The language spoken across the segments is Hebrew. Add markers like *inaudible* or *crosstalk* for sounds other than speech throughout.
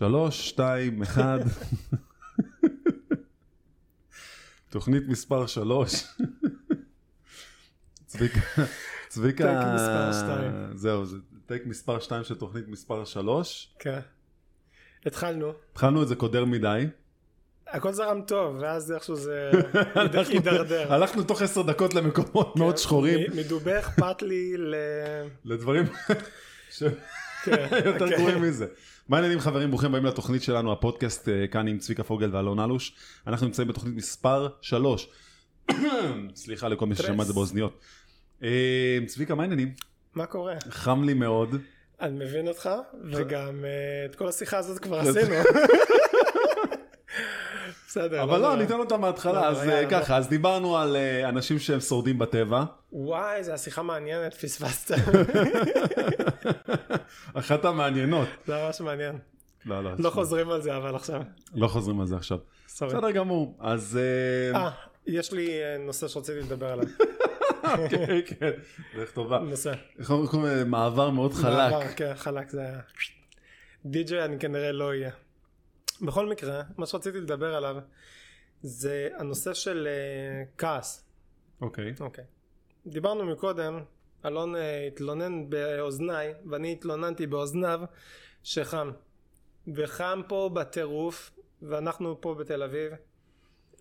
שלוש, שתיים, אחד. תוכנית מספר שלוש. צביקה, צביקה, טייק מספר שתיים. זהו, זה טייק מספר שתיים של תוכנית מספר שלוש. כן. התחלנו, התחלנו את זה קודר מדי. הכל זרם טוב, ואז איכשהו זה *laughs* הידרדר. הלכנו תוך עשר דקות למקומות מאוד שחורים, מ- מדובך פתלי ל... לדברים *laughs* כן, שיותר אוקיי. גרועים מזה. מה העניינים חברים? ברוכים הבאים לתוכנית שלנו, הפודקאסט אה, כאן עם צביקה פוגל ואלון אלוש. אנחנו נמצאים בתוכנית מספר שלוש. *coughs* סליחה לכל מי ששמע את זה באוזניות. אה, צביקה, מה העניינים? מה קורה? חם לי מאוד. אני מבין אותך, וגם אה, את כל השיחה הזאת כבר *laughs* עשינו. *laughs* בסדר. אבל לא, נורא. ניתן אותה מההתחלה. לא, אז אה. ככה, אז דיברנו על אה, אנשים שהם שורדים בטבע. וואי, זו השיחה מעניינת, פספסת. *laughs* אחת המעניינות. זה ממש מעניין. לא, לא. לא חוזרים על זה אבל עכשיו. לא חוזרים על זה עכשיו. בסדר גמור. אז... אה, אה, יש לי נושא שרציתי לדבר עליו. כן, *laughs* כן. דרך טובה. נושא. מעבר מאוד מעבר, חלק. כן, חלק זה היה. די.ג'יי אני כנראה לא אהיה. בכל מקרה, מה שרציתי לדבר עליו זה הנושא של אה, כעס. אוקיי. אוקיי. דיברנו מקודם, אלון אה, התלונן באוזניי ואני התלוננתי באוזניו שחם. וחם פה בטירוף ואנחנו פה בתל אביב.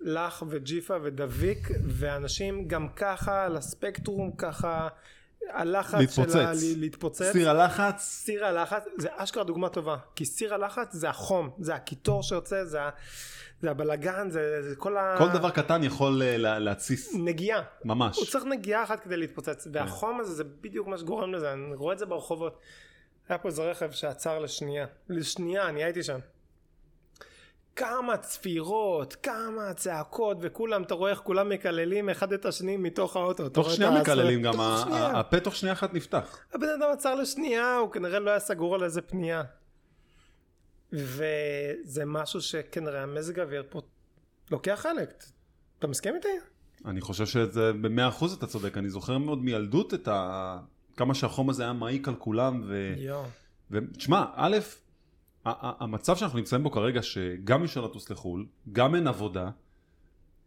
לך וג'יפה ודביק ואנשים גם ככה על הספקטרום ככה הלחץ להתפוצץ. שלה להתפוצץ. סיר הלחץ. סיר הלחץ זה אשכרה דוגמה טובה כי סיר הלחץ זה החום זה הקיטור שיוצא זה, זה הבלגן זה, זה כל ה... כל דבר קטן יכול אה, לה- להתסיס. נגיעה הוא ממש. צריך נגיעה אחת כדי להתפוצץ והחום הזה זה בדיוק מה שגורם לזה אני רואה את זה ברחובות היה פה איזה רכב שעצר לשנייה לשנייה אני הייתי שם כמה צפירות כמה צעקות וכולם אתה רואה איך כולם מקללים אחד את השני מתוך האוטו תוך שנייה מקללים גם, הפה תוך שנייה אחת נפתח. הבן אדם עצר לשנייה, הוא כנראה לא היה סגור על איזה פנייה. וזה משהו שכנראה המזג האוויר פה לוקח חלק. אתה מסכים איתי? אני חושב שזה במאה אחוז אתה צודק, אני זוכר מאוד מילדות את ה... כמה שהחום הזה היה מעיק על כולם, ו... ותשמע, א', המצב שאנחנו נמצאים בו כרגע, שגם אי אפשר לטוס לחו"ל, גם אין עבודה,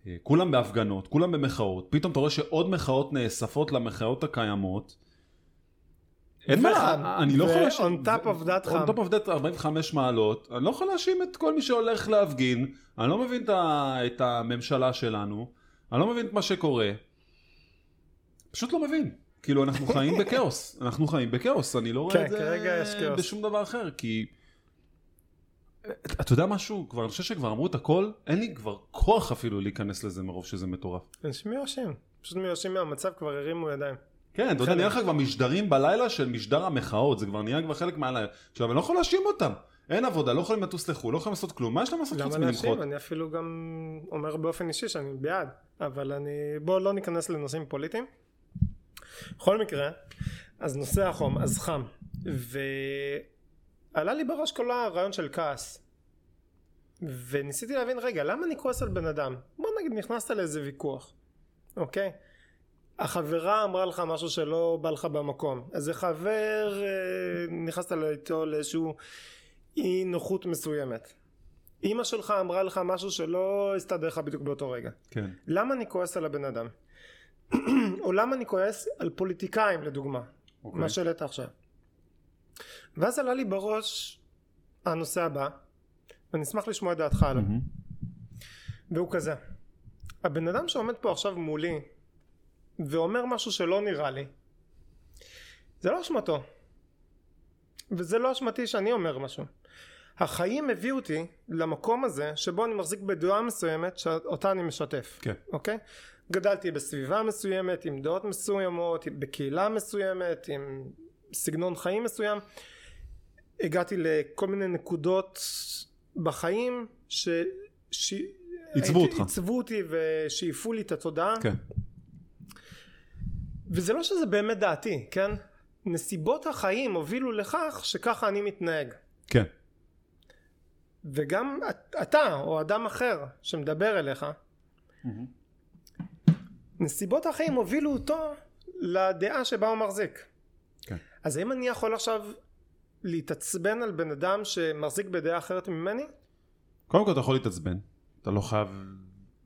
אה, כולם בהפגנות, כולם במחאות, פתאום אתה רואה שעוד מחאות נאספות למחאות הקיימות. אין מה, וחם. אני לא יכול להאשים, ו-on top of that חם. on top of that 45 מעלות, אני לא יכול להאשים את כל מי שהולך להפגין, אני לא מבין את, הממשלה שלנו, אני לא מבין את מה שקורה, פשוט לא מבין. כאילו אנחנו חיים *laughs* בכאוס, אנחנו חיים בכאוס, אני לא רואה כן, את זה. בשום דבר אחר, כי... אתה יודע משהו? כבר, אני חושב שכבר אמרו את הכל, אין לי כבר כוח אפילו להיכנס לזה מרוב שזה מטורף. אנשים מיואשים. פשוט מיואשים מהמצב כבר הרימו ידיים. כן, אתה יודע. נראה לך כבר משדרים בלילה של משדר המחאות, זה כבר נהיה כבר חלק מהלילה. עכשיו, אני לא יכול להאשים אותם. אין עבודה, לא יכולים לטוס לחו"ל, לא יכולים לעשות כלום, מה יש להם לעשות חוץ למה מלמחות? להאשים? אני אפילו גם אומר באופן אישי שאני בעד. אבל אני... בואו לא ניכנס לנושאים פוליטיים. בכל מקרה, אז נושא החום, אז חם. ועלה לי בראש כל הרעיון של כעס. וניסיתי להבין, רגע, למה אני כועס על בן אדם? בוא נגיד נכנסת לאיזה ויכוח, אוקיי? החברה אמרה לך משהו שלא בא לך במקום. איזה חבר, אה, נכנסת איתו לאיזשהו אי נוחות מסוימת. אימא שלך אמרה לך משהו שלא הסתדר לך בדיוק באותו רגע. כן. למה אני כועס על הבן אדם? *clears throat* או למה אני כועס על פוליטיקאים לדוגמה, אוקיי. מה שהעלית עכשיו. ואז עלה לי בראש הנושא הבא, ואני אשמח לשמוע את דעתך עליו, מהמם. והוא כזה. הבן אדם שעומד פה עכשיו מולי ואומר משהו שלא נראה לי, זה לא אשמתו. וזה לא אשמתי שאני אומר משהו. החיים הביאו אותי למקום הזה שבו אני מחזיק בדעה מסוימת שאותה אני משתף. כן. אוקיי? גדלתי בסביבה מסוימת, עם דעות מסוימות, בקהילה מסוימת, עם סגנון חיים מסוים. הגעתי לכל מיני נקודות בחיים ש... ש... עיצבו אותך. עיצבו אותי ושאיפו לי את התודעה. כן. וזה לא שזה באמת דעתי, כן? נסיבות החיים הובילו לכך שככה אני מתנהג. כן. וגם את- אתה או אדם אחר שמדבר אליך, נסיבות החיים הובילו אותו לדעה שבה הוא מחזיק. אז האם אני יכול עכשיו להתעצבן על בן אדם שמחזיק בדעה אחרת ממני? קודם כל אתה יכול להתעצבן, אתה לא חייב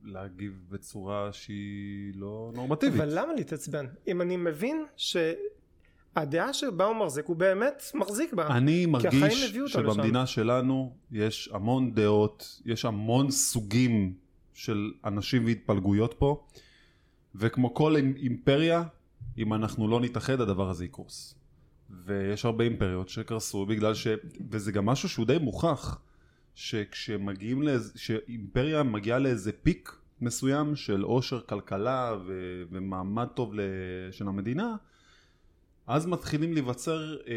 להגיב בצורה שהיא לא נורמטיבית. אבל למה להתעצבן? אם אני מבין שהדעה שבה הוא מחזיק הוא באמת מחזיק בה. אני מרגיש שבמדינה שלנו יש המון דעות, יש המון סוגים של אנשים והתפלגויות פה, וכמו כל אימ- אימפריה, אם אנחנו לא נתאחד הדבר הזה יקרוס. ויש הרבה אימפריות שקרסו בגלל ש... וזה גם משהו שהוא די מוכח, שכשמגיעים לאיזה... שאימפריה מגיעה לאיזה פיק מסוים של עושר כלכלה ו... ומעמד טוב. של המדינה, אז מתחילים להיווצר אה,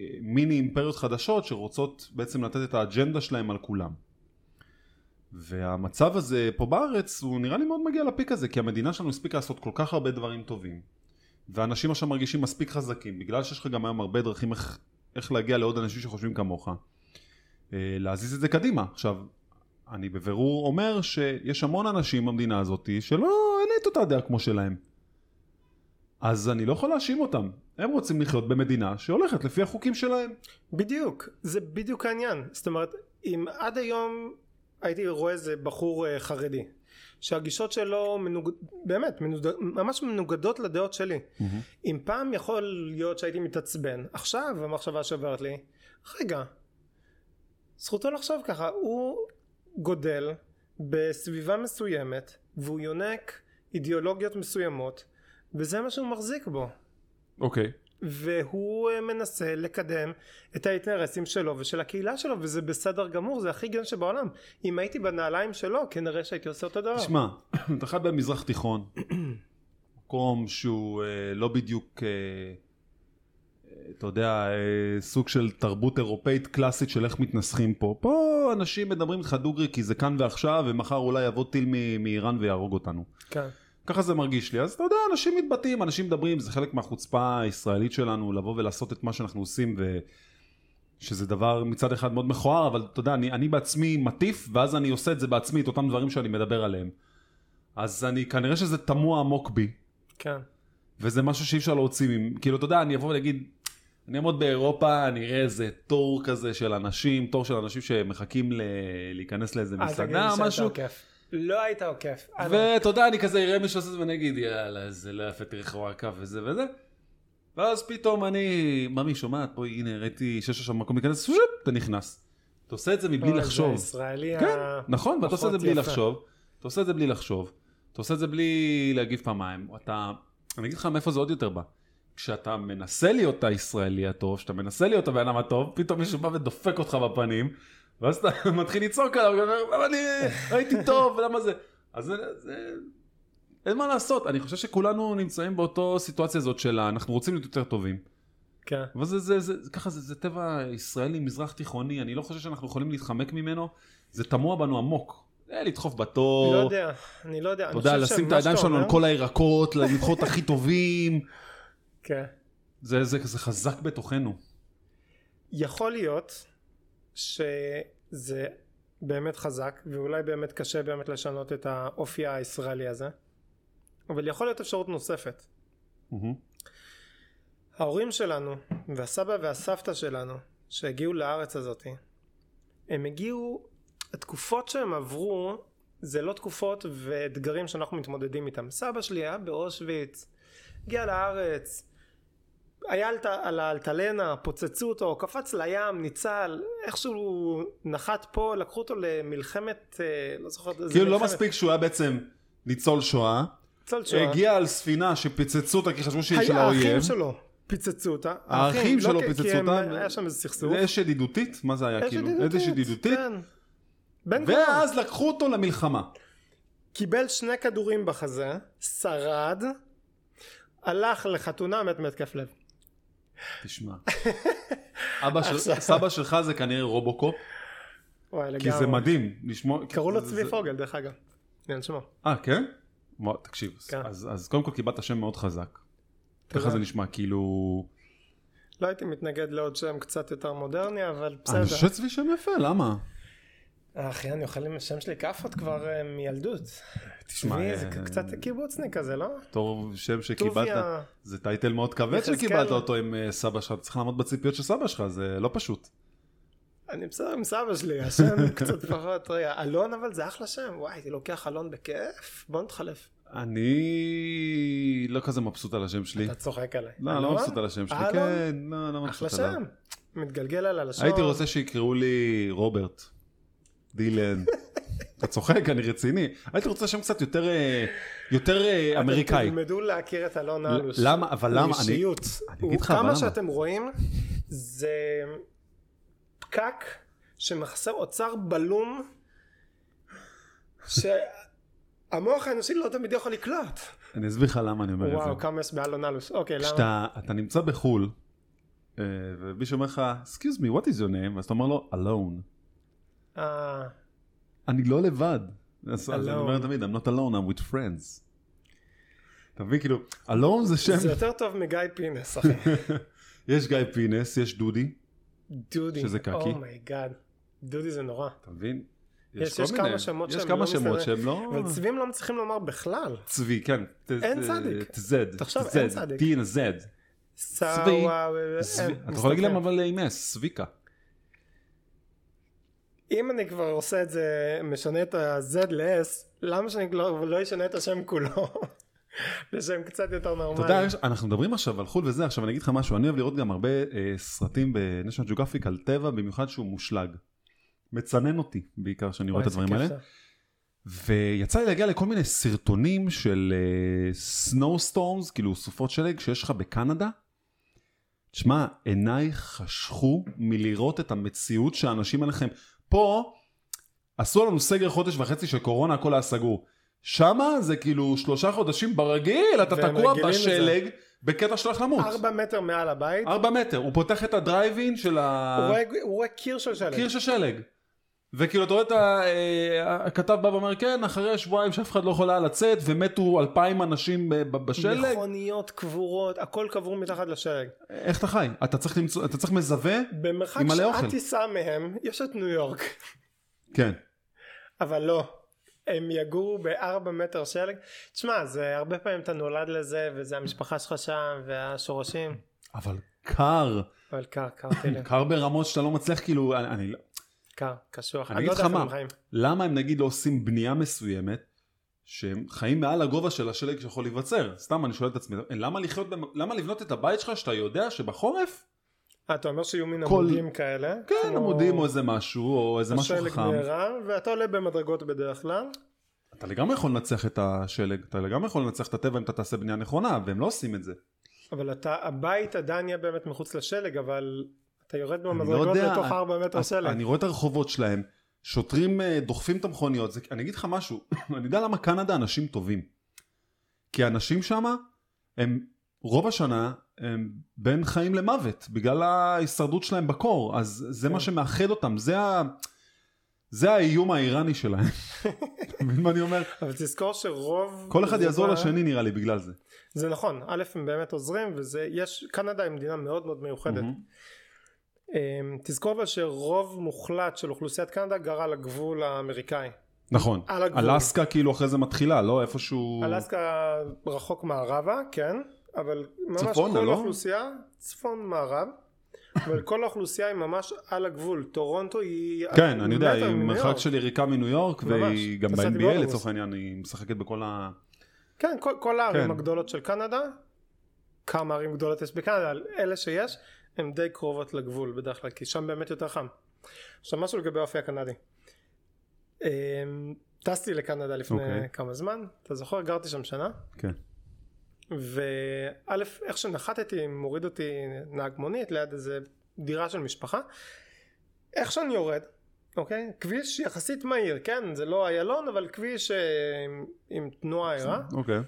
אה, מיני אימפריות חדשות שרוצות בעצם לתת את האג'נדה שלהם על כולם. והמצב הזה פה בארץ הוא נראה לי מאוד מגיע לפיק הזה כי המדינה שלנו הספיקה לעשות כל כך הרבה דברים טובים ואנשים עכשיו מרגישים מספיק חזקים בגלל שיש לך גם היום הרבה דרכים איך, איך להגיע לעוד אנשים שחושבים כמוך. אה, להזיז את זה קדימה. עכשיו אני בבירור אומר שיש המון אנשים במדינה הזאת שלא אין את אותה דעה כמו שלהם. אז אני לא יכול להאשים אותם. הם רוצים לחיות במדינה שהולכת לפי החוקים שלהם. בדיוק, זה בדיוק העניין. זאת אומרת, אם עד היום הייתי רואה איזה בחור אה, חרדי, שהגישות שלו מנוג... באמת, מנוד... ממש מנוגדות לדעות שלי. אם פעם יכול להיות שהייתי מתעצבן, עכשיו המחשבה שעוברת לי, רגע, זכותו לחשוב ככה, הוא גודל בסביבה מסוימת, והוא יונק אידיאולוגיות מסוימות, וזה מה שהוא מחזיק בו. אוקיי והוא אה, מנסה לקדם את האינטרסים שלו ושל הקהילה שלו וזה בסדר גמור זה הכי הגיוני שבעולם אם הייתי בנעליים שלו כנראה שהייתי עושה אותו דבר תשמע, *clears throat* אתה חי במזרח תיכון, *clears throat* מקום שהוא אה, לא בדיוק, אה, אה, אתה יודע, אה, סוג של תרבות אירופאית קלאסית של איך מתנסחים פה. פה אנשים מדברים איתך דוגרי כי זה כאן ועכשיו, ומחר אולי יבוא טיל מאיראן ויהרוג אותנו. כן. ככה זה מרגיש לי. אז אתה יודע, אנשים מתבטאים, אנשים מדברים, זה חלק מהחוצפה הישראלית שלנו, לבוא ולעשות את מה שאנחנו עושים, ו... שזה דבר מצד אחד מאוד מכוער, אבל אתה יודע, אני, אני בעצמי מטיף, ואז אני עושה את זה בעצמי, את אותם דברים שאני מדבר עליהם. אז אני, כנראה שזה תמוה עמוק בי, כן. וזה משהו שאי אפשר להוציא. כאילו, אתה יודע, אני אבוא ואגיד, אני אעמוד באירופה, אני אראה איזה תור כזה של אנשים, תור של אנשים שמחכים ל... להיכנס לאיזה אל תגיד לי מסעדה או שאתה משהו, עוקף. לא היית עוקף. ואתה יודע, אני כזה אראה מישהו עושה את זה ואני אגיד, יאללה, זה לא יפה, תראה איך הוא עקף וזה וזה. ואז פתאום אני, ממי שומעת, בואי, הנה, ראיתי שיש שם מקום להיכנס, שופ, אתה נכנס. אתה עושה את זה מבלי לחשוב. זה הישראלי כן, נכון, ואתה עושה את זה בלי. לחשוב. אתה עושה את זה בלי לחשוב. אתה עושה את זה בלי להגיב פעמיים. אתה, אני אגיד לך מאיפה זה עוד יותר בא. כשאתה מנסה להיות הישראלי הטוב, כשאתה מנסה להיות הבן אדם הטוב, פתאום מישהו בא ודופק אותך בפנים, ואז אתה *laughs* מתחיל לצעוק עליו, למה אני הייתי טוב, ולמה זה... אז זה, זה... אין מה לעשות, אני חושב שכולנו נמצאים באותו סיטואציה הזאת של אנחנו רוצים להיות יותר טובים. כן. אבל זה, זה, זה, זה, ככה זה, זה טבע ישראלי מזרח תיכוני, אני לא חושב שאנחנו יכולים להתחמק ממנו, זה תמוה בנו עמוק. אה, לדחוף בתור, לא יודע, אני לא יודע. אתה אני יודע, לשים את הידיים שלנו על כל הירקות, לבחור את הכי *laughs* טובים, כן. זה, זה, זה חזק בתוכנו. יכול להיות שזה באמת חזק ואולי באמת קשה באמת לשנות את האופי הישראלי הזה אבל יכול להיות אפשרות נוספת מהמם. ההורים שלנו והסבא והסבתא שלנו שהגיעו לארץ הזאת הם הגיעו התקופות שהם עברו זה לא תקופות ואתגרים שאנחנו מתמודדים איתם סבא שלי היה באושוויץ הגיע לארץ היה על, האלטלנה, פוצצו אותו, קפץ לים, ניצל, איכשהו נחת פה, לקחו אותו למלחמת, אה, לא זוכר, כאילו לא מספיק שהוא היה בעצם ניצול שואה, ניצול שואה. הגיע על ספינה שפיצצו אותה כי חשבו שהיא של האויב, האחים שלו פיצצו אותה. האחים לא שלו פיצצו אותה. היה שם איזה סכסוך. אש ידידותית? מה זה היה כאילו? אש ידידותית? כן. ואז לקחו אותו למלחמה. קיבל שני כדורים בחזה, שרד, הלך לחתונה מת מהתקף לב. תשמע, *laughs* אבא של, סבא שלך זה כנראה רובוקופ, וואי. כי זה מדהים לשמוע. קראו לו צבי פוגל דרך אגב. אין שמו. אה, כן? וואו, תקשיב, כן. אז, אז קודם כל קיבלת שם מאוד חזק. ככה. זה נשמע, כאילו... לא הייתי מתנגד לעוד שם קצת יותר מודרני אבל בסדר. אני חושב צבי שם יפה, למה? אחי, אני אוכל עם השם שלי כאפות כבר אה, מילדות. תשמע, זה אה, קצת קיבוצניק כזה, לא? בתור שם שקיבלת. זה טייטל מאוד כבד. שקיבלת אותו עם אה, סבא שלך, צריך לעמוד בציפיות של סבא שלך, זה לא פשוט. אני בסדר עם סבא שלי, השם *laughs* קצת פחות, רגע, אלון אבל זה אחלה שם, וואי, הייתי לוקח אלון בכיף, בוא נתחלף. אני לא כזה מבסוט על השם שלי. אתה צוחק עליי. לא, לא? מבסוט על השם שלי? כן, לא, לא אחלה מבסוט עליו. שם, מתגלגל על הלשון. הייתי רוצה שיקראו לי רוברט, דילן. אתה צוחק, אני רציני. הייתי רוצה שם קצת יותר, אה, יותר אה, אמריקאי. אתם תלמדו להכיר את אלון אלוש. למה? אבל למה? אני- אישיות. אני אגיד לך, אבל כמה למה? שאתם רואים, זה פקק שמחסר אוצר בלום, שהמוח האנושי לא תמיד יכול לקלוט. אני אסביר לך למה אני אומר את זה. וואו, כמה יש באלון אלוש. אוקיי, למה? כשאתה אתה נמצא בחו"ל, אה, ומישהו אומר לך, excuse me, what is your name? אז אתה אומר לו, alone. אה, אני לא לבד. אז אני. אומר תמיד, I'm not alone, I'm with friends. אתה מבין, כאילו, alone זה שם, זה יותר טוב מגיא פינס, אחי. *laughs* יש גיא פינס, יש דודי, דודי. שזה קקי. oh my god. דודי זה נורא. אתה מבין? יש- יש כמה שמות יש שהם כמה לא שמות מסתדר. שהם לא... אבל צבים לא מצליחים לומר בכלל. צבי, כן. ת- אין צדיק. תזד. תחשוב, אין צדיק. Z. סאווה, צבי- אין, אתה יכול להגיד להם. אבל עם S, סביקה. אם אני כבר עושה את זה, משנה את ה-Z ל-S, למה שאני לא לא אשנה את השם כולו? *laughs* לשם קצת יותר אתה נורמלי. יודע, יש- אנחנו מדברים עכשיו על חו"ל וזה, עכשיו אני אגיד לך משהו, אני אוהב לראות גם הרבה אה, סרטים בניישנל ג'וגרפיק על טבע, במיוחד שהוא מושלג. מצנן אותי בעיקר כשאני רואה את הדברים האלה. ויצא לי להגיע לכל מיני סרטונים של snowstorms, כאילו סופות שלג שיש לך בקנדה. תשמע, עיניי חשכו מלראות את המציאות שהאנשים עליכם. פה עשו לנו סגר חודש וחצי של קורונה, הכל היה סגור. שמה זה כאילו שלושה חודשים ברגיל, אתה תקוע רגילים לזה. בשלג בקטע שלך למות. ארבע מטר מעל הבית, ארבע מטר, הוא פותח את הדרייבין של ה... הוא רואה- הוא רואה קיר של שלג. קיר של שלג. וכאילו אתה רואה את ה- אה, הכתב בא ואומר כן אחרי שבועיים שאף אחד לא יכול היה לצאת ומתו אלפיים אנשים בשלג מכוניות קבורות, הכל קבור מתחת לשלג. איך אתה חי אתה צריך למצוא אתה צריך מזווה במרחק עם מלא אוכל. טיסה מהם, יש את ניו יורק. כן אבל לא. הם יגורו בארבע מטר שלג. תשמע, זה הרבה פעמים אתה נולד לזה, וזה המשפחה שלך שם, והשורשים. אבל קר אבל קר, קר. קר ברמות שאתה לא מצליח כאילו אני, אני קר, קשוח. אני אני אגיד לא לך מה. למה הם נגיד לא עושים בנייה מסוימת שהם חיים מעל הגובה של השלג שיכול להיווצר סתם אני שואל את עצמי למה לחיות למה לבנות את הבית שלך שאתה יודע שבחורף אה, אתה אומר שיהיו מין כל- עמודים כאלה? כן כמו עמודים או איזה משהו או איזה משהו השלג חכם נערם, ואתה עולה במדרגות בדרך כלל. אתה לגמרי יכול לנצח את השלג, אתה לגמרי יכול לנצח את הטבע אם אתה תעשה בנייה נכונה, והם לא עושים את זה. אבל אתה, הבית עדיין יהיה באמת מחוץ לשלג, אבל אתה יורד אני לא לתוך אני- ארבע מטר אני- שלג. אני רואה את הרחובות שלהם, שוטרים אה, דוחפים את המכוניות, זה- אני אגיד לך משהו, *coughs* אני יודע למה קנדה אנשים טובים. כי האנשים שם, הם רוב השנה, הם בין חיים למוות, בגלל ההישרדות שלהם בקור, אז זה כן. מה שמאחד אותם, זה ה... זה האיום האיראני שלהם. *laughs* אתה מבין מה אני אומר? אבל תזכור שרוב... כל אחד יעזור לשני נראה לי בגלל זה. זה נכון, א' הם באמת עוזרים, וזה, יש, קנדה היא מדינה מאוד מאוד מיוחדת. אמ, תזכור אבל שרוב מוחלט של אוכלוסיית קנדה גרה על הגבול האמריקאי. נכון, על הגבול. אלסקה כאילו אחרי זה מתחילה, לא איפשהו... אלסקה רחוק מערבה, כן, אבל ממש צפונה, כל לא? האוכלוסייה, צפון מערב, אבל כל האוכלוסייה היא ממש על הגבול. טורונטו היא... כן, אני יודע, היא מרחק. של יריקה מניו יורק, ממש, והיא גם ב-NBA. לצורך העניין, היא משחקת בכל ה... כן, כל, כל הערים כן. הגדולות של קנדה, כמה ערים גדולות יש בקנדה, אלה שיש, הן די קרובות לגבול בדרך כלל, כי שם באמת יותר חם. עכשיו משהו לגבי האופי הקנדי. אמ, טסתי לקנדה לפני אוקיי. כמה זמן, אתה זוכר? גרתי שם שנה, כן. וא', איך שנחתתי, מוריד אותי נהג מונית ליד איזה דירה של משפחה. איך שאני יורד, אוקיי? כביש יחסית מהיר, כן? זה לא איילון, אבל כביש אה, עם, עם תנועה ערה. אוקיי.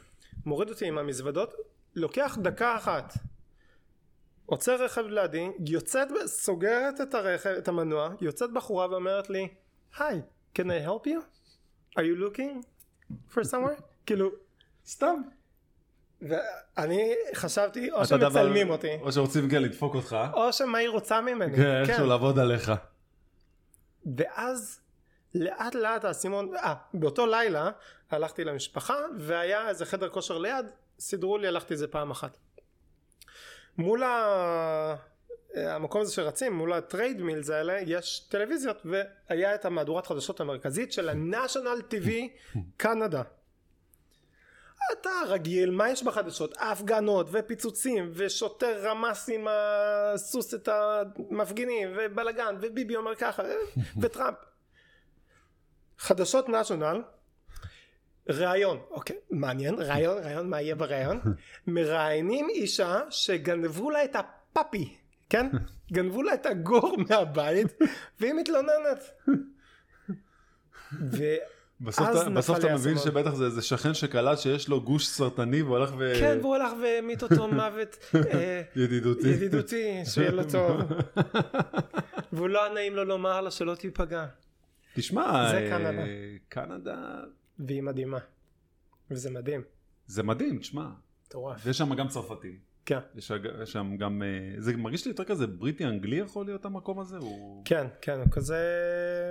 מוריד אותי עם המזוודות, לוקח דקה אחת, עוצר רכב לידי, יוצאת, סוגרת את הרכב, את המנוע, יוצאת בחורה ואומרת לי, היי, can I help you? are you looking for somewhere? *laughs* כאילו, סתם. ואני חשבתי, או שמצלמים אותי, או שרוצים כן לדפוק אותך. או שמה היא רוצה ממני, כן, איכשהו לעבוד עליך. ואז לאט לאט האסימון, אה, באותו לילה הלכתי למשפחה והיה איזה חדר כושר ליד, סידרו לי, הלכתי איזה פעם אחת. מול ה... המקום הזה שרצים, מול ה-treadmills האלה, יש טלוויזיות, והיה את המהדורת חדשות המרכזית של ה-National TV קנדה. אתה רגיל, מה יש בחדשות? הפגנות ופיצוצים ושוטר רמס עם הסוס את המפגינים ובלאגן וביבי אומר ככה *laughs* וטראמפ. חדשות נשיונל ראיון, אוקיי, מעניין, ראיון, ראיון, מה יהיה בראיון? *laughs* מראיינים אישה שגנבו לה את הפאפי, כן? *laughs* גנבו לה את הגור מהבית והיא מתלוננת. *laughs* בסוף אתה, בסוף אתה מבין שבטח זה איזה שכן שקלט שיש לו גוש סרטני והולך ו... כן, והוא הלך והמית אותו מוות אה, ידידותי. ידידותי, שיהיה לו טוב. והוא לא היה נעים לו לומר לה שלא תיפגע. תשמע, זה אה, קנדה. והיא מדהימה. וזה מדהים. זה מדהים, תשמע. מטורף. ויש שם גם צרפתים. כן. יש שם גם, אה, זה מרגיש לי יותר כזה בריטי אנגלי יכול להיות המקום הזה? הוא... כן, כן, הוא כזה,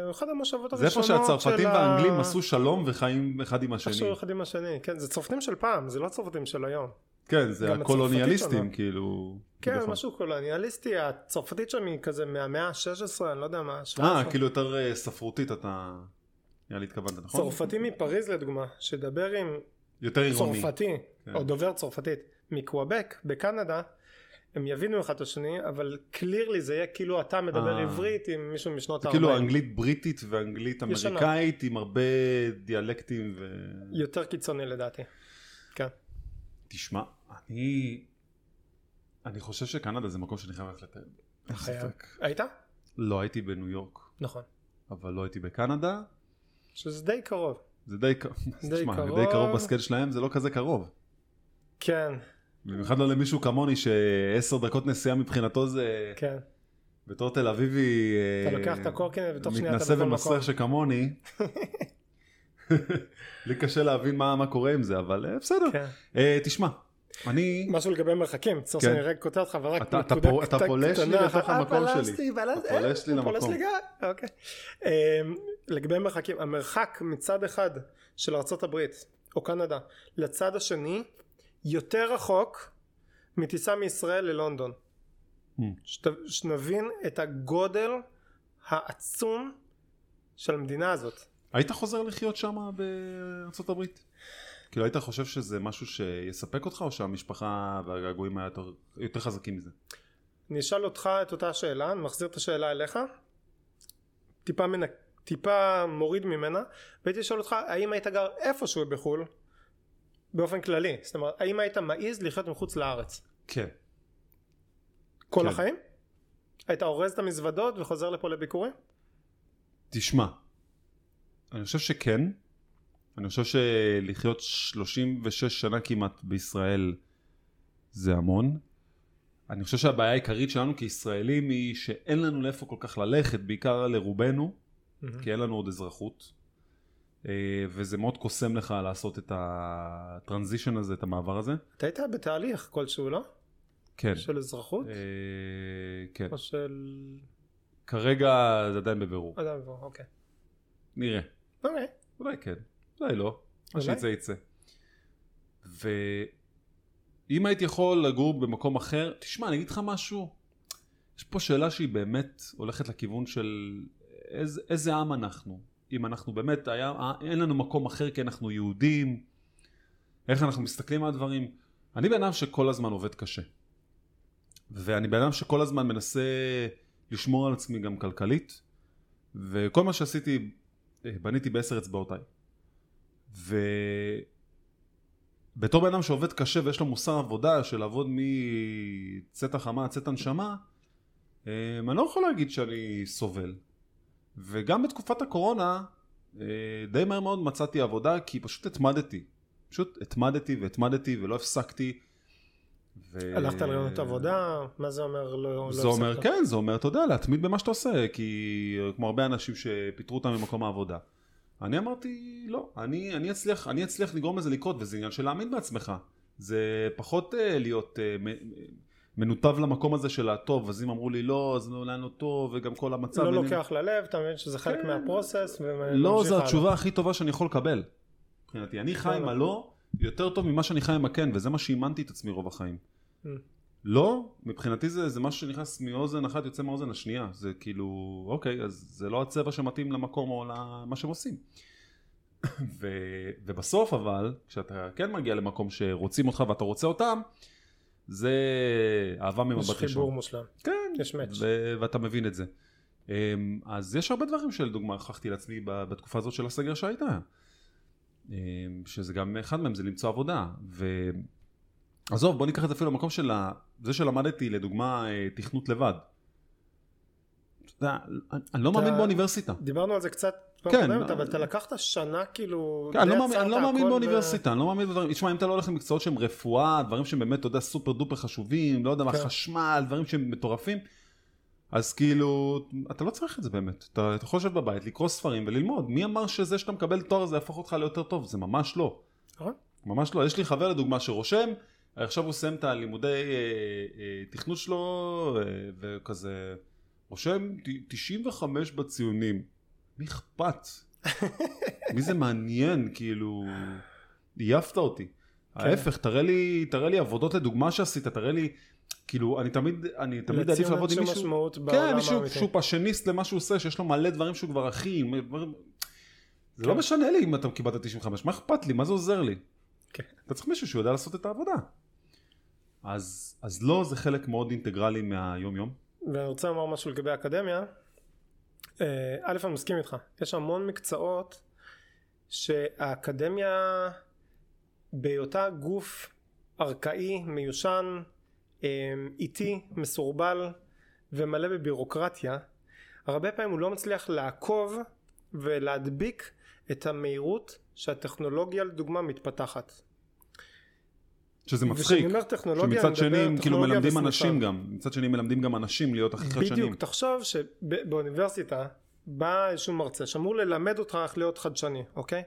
הוא אחד המושבות זה איפה הראשונות של שהצרפתים ה- והאנגלים עשו שלום וחיים אחד עם השני. איכשהו אחד עם השני, כן, זה צרפתים של פעם, זה לא צרפתים של היום. כן, זה הקולוניאליסטים, כאילו. כן, כביכול. משהו קולוניאליסטי, הצרפתית שם היא כזה מהמאה ה-16, אני לא יודע מה, ה-17. אה, כאילו יותר אה, ספרותית אתה... נראה לי התכוונת, נכון? צרפתי מפריז לדוגמה, שדבר עם יותר עירוני. צרפתי, כן. או דובר צרפתית, מקוואבק, בקנדה, הם יבינו אחד את השני, אבל קלירלי זה יהיה כאילו אתה מדבר אה. עברית עם מישהו משנות זה ה-40. כאילו אנגלית בריטית ואנגלית. אמריקאית עם הרבה דיאלקטים ו... יותר קיצוני לדעתי. כן. תשמע, אני... אני חושב שקנדה זה מקום שאני חייב ללכת לטייל. אין. ספק. היית? לא הייתי בניו יורק, נכון. אבל לא הייתי בקנדה. שזה די קרוב. זה די. *laughs* די תשמע, קרוב. די קרוב בסקייל שלהם, זה לא כזה קרוב. כן, במיוחד לא למישהו כמוני שעשר דקות נסיעה מבחינתו זה... כן. בתור תל אביבי... אתה אה, לוקח את הקורקינט ותוך שנייה אתה מתנשא בכל ומסריח מקום. שכמוני. *laughs* לי קשה להבין מה, מה קורה עם זה, אבל אה, בסדר. כן. אה, תשמע, אני... משהו לגבי מרחקים, צריך כן. שאני רגע כותב לך ורק אתה- אתה נקודה פו- אתה קטנה- פולש לי קטנה. לתוך אה, המקום שלי. פלשתי, פלשתי, אתה פולש לי אה, פולש למקום. לי גם, אוקיי. אמ, לגבי מרחקים, המרחק מצד אחד של ארה"ב או קנדה לצד השני יותר רחוק מטיסה מישראל ללונדון. Hmm. שנבין את הגודל העצום של המדינה הזאת. היית חוזר לחיות שם בארצות הברית? כאילו היית חושב שזה משהו שיספק אותך, או שהמשפחה והגעגועים היה יותר, יותר חזקים מזה? אני אשאל אותך את אותה שאלה, אני מחזיר את השאלה אליך, טיפה, מנ... טיפה מוריד ממנה, והייתי לשאול אותך האם היית גר איפשהו בחו"ל, באופן כללי, זאת אומרת האם היית מעז לחיות מחוץ לארץ? כן. כל כן. החיים? היית אורז את המזוודות וחוזר לפה לביקורים? תשמע, אני חושב שכן. אני חושב שלחיות 36 שנה כמעט בישראל זה המון. אני חושב שהבעיה העיקרית שלנו כישראלים היא שאין לנו לאיפה כל כך ללכת, בעיקר לרובנו, כי אין לנו עוד אזרחות. אה, וזה מאוד קוסם לך לעשות את הטרנזישן הזה, את המעבר הזה. אתה היית בתהליך כלשהו, לא? כן. של אזרחות? אה, כן. או של... כרגע זה עדיין בבירור. אדם, אוקיי. נראה. אוקיי. אולי כן, אולי לא. מה. שיצא יצא. ואם הייתי יכול לגור במקום אחר, תשמע, אני אגיד לך משהו. יש פה שאלה שהיא באמת הולכת לכיוון של איזה, איזה עם אנחנו. אם אנחנו באמת, היה, אין לנו מקום אחר כי אנחנו יהודים, איך אנחנו מסתכלים על הדברים. אני בן אדם שכל הזמן עובד קשה. ואני בן אדם שכל הזמן מנסה לשמור על עצמי גם כלכלית, וכל מה שעשיתי, אה, בניתי בעשר אצבעותיי. ובתור בן אדם שעובד קשה ויש לו מוסר עבודה של לעבוד מצאת החמה עד צאת הנשמה, אה, אני לא יכול להגיד שאני סובל. וגם בתקופת הקורונה, אה, די מהר מאוד מצאתי עבודה כי פשוט התמדתי. פשוט התמדתי והתמדתי ולא הפסקתי. ו... הלכת לרעיונות עבודה? מה זה אומר לא לא זה אומר, הפסקת? כן, זה אומר, אתה יודע, להתמיד במה שאתה עושה, כי כמו הרבה אנשים שפיטרו אותם ממקום העבודה. אני אמרתי, לא, אני, אני, אצליח, אני אצליח לגרום לזה לקרות, וזה עניין של להאמין בעצמך. זה פחות uh, להיות uh, מנותב למקום הזה של הטוב, אז אם אמרו לי לא, אז אולי לא טוב, וגם כל המצב. לא ואני- לוקח ללב, אתה מבין שזה חלק כן. מהפרוסס, לא, זו. התשובה הכי טובה שאני יכול לקבל. מבחינתי, אני חי עם לא. הלא יותר טוב ממה שאני חי עם הכן, וזה מה שאימנתי את עצמי רוב החיים. לא, מבחינתי זה, זה משהו שנכנס מאוזן אחת יוצא מהאוזן השנייה. זה כאילו, אוקיי, אז זה לא הצבע שמתאים למקום או למה שהם עושים. *coughs* ו, ובסוף אבל, כשאתה כן מגיע למקום שרוצים אותך ואתה רוצה אותם, זה אהבה ממבט יש ראשון. חיבור מושלם. כן, יש מאץ'. ו- ואתה מבין את זה. אמ, אז יש הרבה דברים שלדוגמה הוכחתי לעצמי בתקופה הזאת של הסגר שהייתה. אמ, שזה גם אחד מהם זה למצוא עבודה. ועזוב בוא ניקח את זה אפילו למקום של ה- זה שלמדתי לדוגמה אה, תכנות לבד. אתה יודע, אני- לא מאמין באוניברסיטה. דיברנו על זה קצת פעם כן. קודמת, אבל אתה לקחת שנה כאילו... כן, אני לא מאמין- אני לא מאמין באוניברסיטה, אני לא מאמין בדברים, תשמע אם אתה לא הולך למקצועות שהם רפואה, דברים שהם באמת, אתה יודע, סופר דופר חשובים, לא יודע מה, כן. חשמל, דברים שהם מטורפים, אז כאילו, אתה לא צריך את זה באמת, אתה אתה יכול לשבת בבית, לקרוא ספרים וללמוד, מי אמר שזה שאתה מקבל תואר הזה יהפוך אותך ליותר טוב, זה ממש לא, נכון. ממש לא, יש לי חבר לדוגמה שרושם, עכשיו הוא סיים את הלימודי אה, אה, תכנות שלו, אה, וכזה, רושם ת- 95 בציונים, מי אכפת? מי זה מעניין, כאילו, עייפת אותי. כן. ההפך, תראה לי, תראה לי עבודות לדוגמה שעשית, תראה לי, כאילו, אני תמיד, אני תמיד עדיף לעבוד עם מישהו, משמעות כן, מישהו. שהוא פאשניסט למה שהוא עושה, שיש לו מלא דברים שהוא כבר דברים... זה לא כן. משנה לי אם אתה קיבלת 95, מה אכפת לי, מה זה עוזר לי? כן. אתה צריך מישהו שיודע לעשות את העבודה. אז, אז לא, זה חלק מאוד אינטגרלי מהיום יום. ואני רוצה לומר משהו לגבי האקדמיה. אה, א', אני מסכים איתך. יש המון מקצועות שהאקדמיה בהיותה גוף ארכאי, מיושן, אה, איטי, מסורבל ומלא בבירוקרטיה, הרבה פעמים הוא לא מצליח לעקוב ולהדביק את המהירות שהטכנולוגיה לדוגמה מתפתחת. שזה מצחיק. וכשאני אומר טכנולוגיה, שמצד שני כאילו מלמדים וסניפיו. אנשים גם, מצד שני מלמדים גם אנשים להיות הכי חדשניים. בדיוק, תחשוב שבאוניברסיטה בא איזשהו מרצה שאמור ללמד אותך איך להיות חדשני, אוקיי?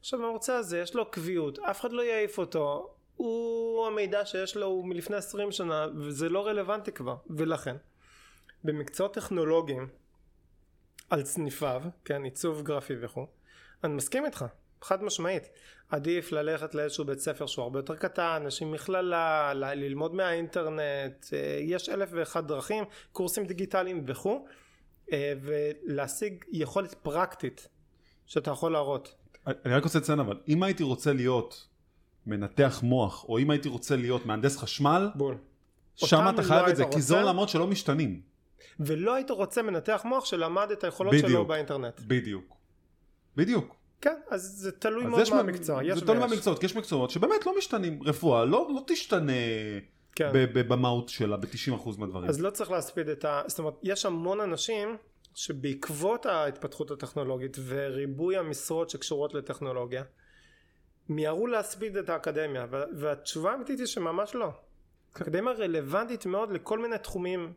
עכשיו המרצה הזה יש לו קביעות, אף אחד לא יעיף אותו, הוא המידע שיש לו הוא מלפני 20 שנה וזה לא רלוונטי כבר, ולכן במקצועות טכנולוגיים על סניפיו, כן, עיצוב גרפי וכו', אני מסכים איתך, חד משמעית. עדיף ללכת לאיזשהו בית ספר שהוא הרבה יותר קטן, עם מכללה, ל- ללמוד מהאינטרנט, אה, יש אלף ואחת דרכים, קורסים דיגיטליים וכו', אה, ולהשיג יכולת פרקטית שאתה יכול להראות. אני רק רוצה לציין אבל, אם הייתי רוצה להיות מנתח מוח, או אם הייתי רוצה להיות מהנדס חשמל, בול. שם אתה לא חייב את זה, היית כי זה רוצה? עולמות שלא משתנים. ולא היית רוצה מנתח מוח שלמד את היכולות שלו בדיוק. באינטרנט. בדיוק. בדיוק. כן, אז זה תלוי אז מאוד יש מה זה תלוי. מהמקצועות, כי יש מקצועות שבאמת לא משתנים. רפואה לא לא תשתנה כן. במהות שלה, ב-90% מהדברים. אז לא צריך להספיד את ה... זאת אומרת, יש המון אנשים שבעקבות ההתפתחות הטכנולוגית וריבוי המשרות שקשורות לטכנולוגיה, מיהרו להספיד את האקדמיה, וה- והתשובה האמיתית היא שממש לא. האקדמיה רלוונטית מאוד לכל מיני תחומים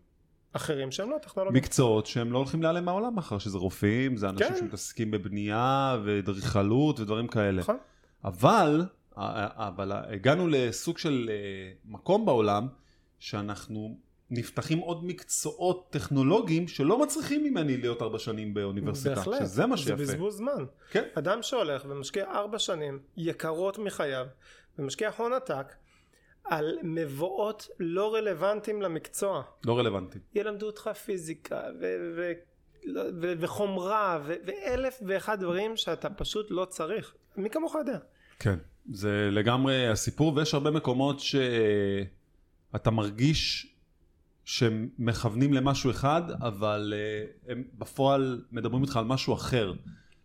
אחרים שהם לא טכנולוגיה. מקצועות שהם לא הולכים להיעלם מהעולם מחר, שזה רופאים, זה אנשים כן. שמתעסקים בבנייה ואדריכלות ודברים כאלה. נכון? אבל, אבל הגענו לסוג של אה, מקום בעולם שאנחנו נפתחים עוד מקצועות טכנולוגיים שלא מצריכים ממני להיות ארבע שנים באוניברסיטה, בהחלט. שזה מה זה שיפה. בזבוז זמן. כן. אדם שהולך ומשקיע ארבע שנים יקרות מחייו ומשקיע הון עתק על מבואות לא רלוונטיים למקצוע. לא רלוונטי. ילמדו אותך פיזיקה ו- ו- לא- ו- וחומרה ו- ואלף ואחד דברים שאתה פשוט לא צריך. מי כמוך יודע. כן. זה לגמרי הסיפור, ויש הרבה מקומות שאתה מרגיש שהם מכוונים למשהו אחד, אבל אה, הם בפועל מדברים איתך על משהו אחר.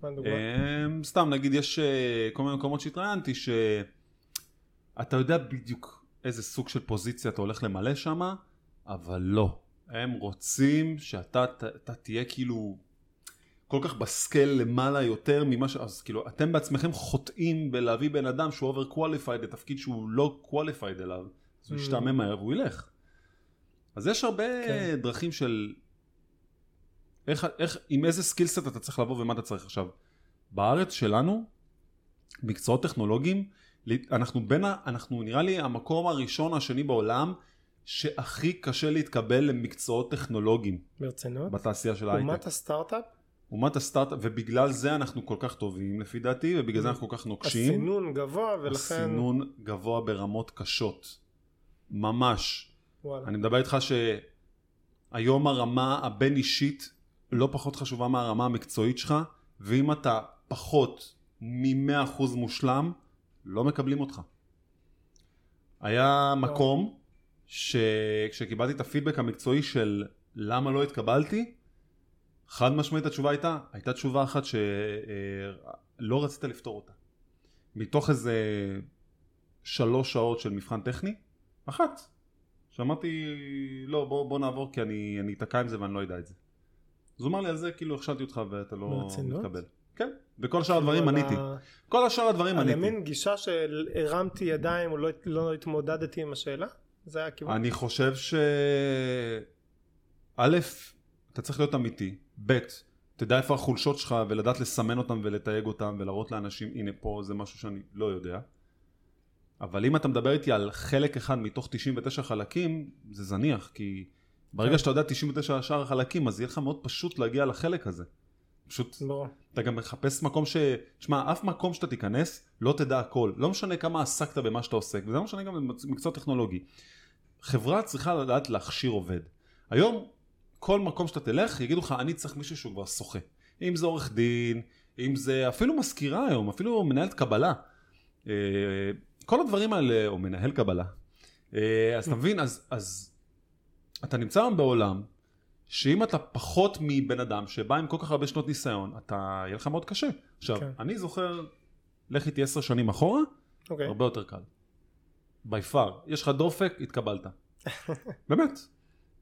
אמ, סתם נגיד יש אה, כל מיני מקומות שהתראיינתי שאתה יודע בדיוק איזה סוג של פוזיציה אתה הולך למלא שמה, אבל לא. הם רוצים שאתה ת- אתה תהיה כאילו כל כך בסקל למעלה יותר ממה ש... אז כאילו אתם בעצמכם חוטאים בלהביא בן אדם שהוא over qualified לתפקיד שהוא לא qualified אליו, אז הוא Mm. ישתעמם מהר והוא ילך. אז יש הרבה כן. דרכים של איך, איך, עם איזה skill set אתה צריך לבוא ומה אתה צריך עכשיו. בארץ שלנו, מקצועות טכנולוגיים, אנחנו בין, ה- אנחנו נראה לי המקום הראשון, השני בעולם, שהכי קשה להתקבל למקצועות טכנולוגיים ברצינות? בתעשייה של ההייטק. אומת הסטארט-אפ? אומת הסטארט-אפ, ובגלל זה אנחנו כל כך טובים לפי דעתי, ובגלל זה אנחנו כל כך נוקשים. הסינון גבוה ולכן... הסינון גבוה ברמות קשות. ממש. וואלה. אני מדבר איתך שהיום הרמה הבין אישית לא פחות חשובה מהרמה המקצועית שלך, ואם אתה פחות מ-100% מושלם, לא מקבלים אותך. היה מקום שכשקיבלתי את הפידבק המקצועי של למה לא התקבלתי, חד משמעית התשובה הייתה, הייתה תשובה אחת שלא רצית לפתור אותה. מתוך איזה שלוש שעות של מבחן טכני, אחת. שאמרתי, לא, בוא, בוא נעבור כי אני, אני אתקע עם זה ואני לא אדע את זה. אז הוא אמר לי על זה, כאילו הכשלתי אותך ואתה לא? מתקבל. כן, וכל שאר הדברים על עניתי. ה- כל השאר הדברים על עניתי. המין גישה של הרמתי ידיים או לא, לא התמודדתי עם השאלה? זה היה הכיוון? אני חושב ש... א', אתה צריך להיות אמיתי, ב', תדע איפה החולשות שלך ולדעת לסמן אותם ולתייג אותם ולהראות לאנשים הנה פה זה משהו שאני לא יודע אבל אם אתה מדבר איתי על חלק אחד מתוך 99 חלקים זה זניח כי ברגע כן. שאתה יודע 99 שאר החלקים אז יהיה לך מאוד פשוט להגיע לחלק הזה פשוט ברור. אתה גם מחפש מקום ש... תשמע, אף מקום שאתה תיכנס, לא תדע הכל. לא משנה כמה עסקת במה שאתה עוסק, וזה לא משנה גם במקצוע טכנולוגי. חברה צריכה לדעת להכשיר עובד. היום, כל מקום שאתה תלך, יגידו לך, אני צריך מישהו שהוא כבר שוחה. אם זה עורך דין, אם זה אפילו מזכירה היום, אפילו מנהלת קבלה. אה, כל הדברים האלה, או מנהל קבלה. אה, אז אתה מבין, אז, אז אתה נמצא היום בעולם שאם אתה פחות מבן אדם שבא עם כל כך הרבה שנות ניסיון, אתה, יהיה לך מאוד קשה. עכשיו, כן. אני זוכר, לך איתי עשר שנים אחורה, אוקיי. הרבה יותר קל. בי פאר. יש לך דופק, התקבלת. *laughs* באמת.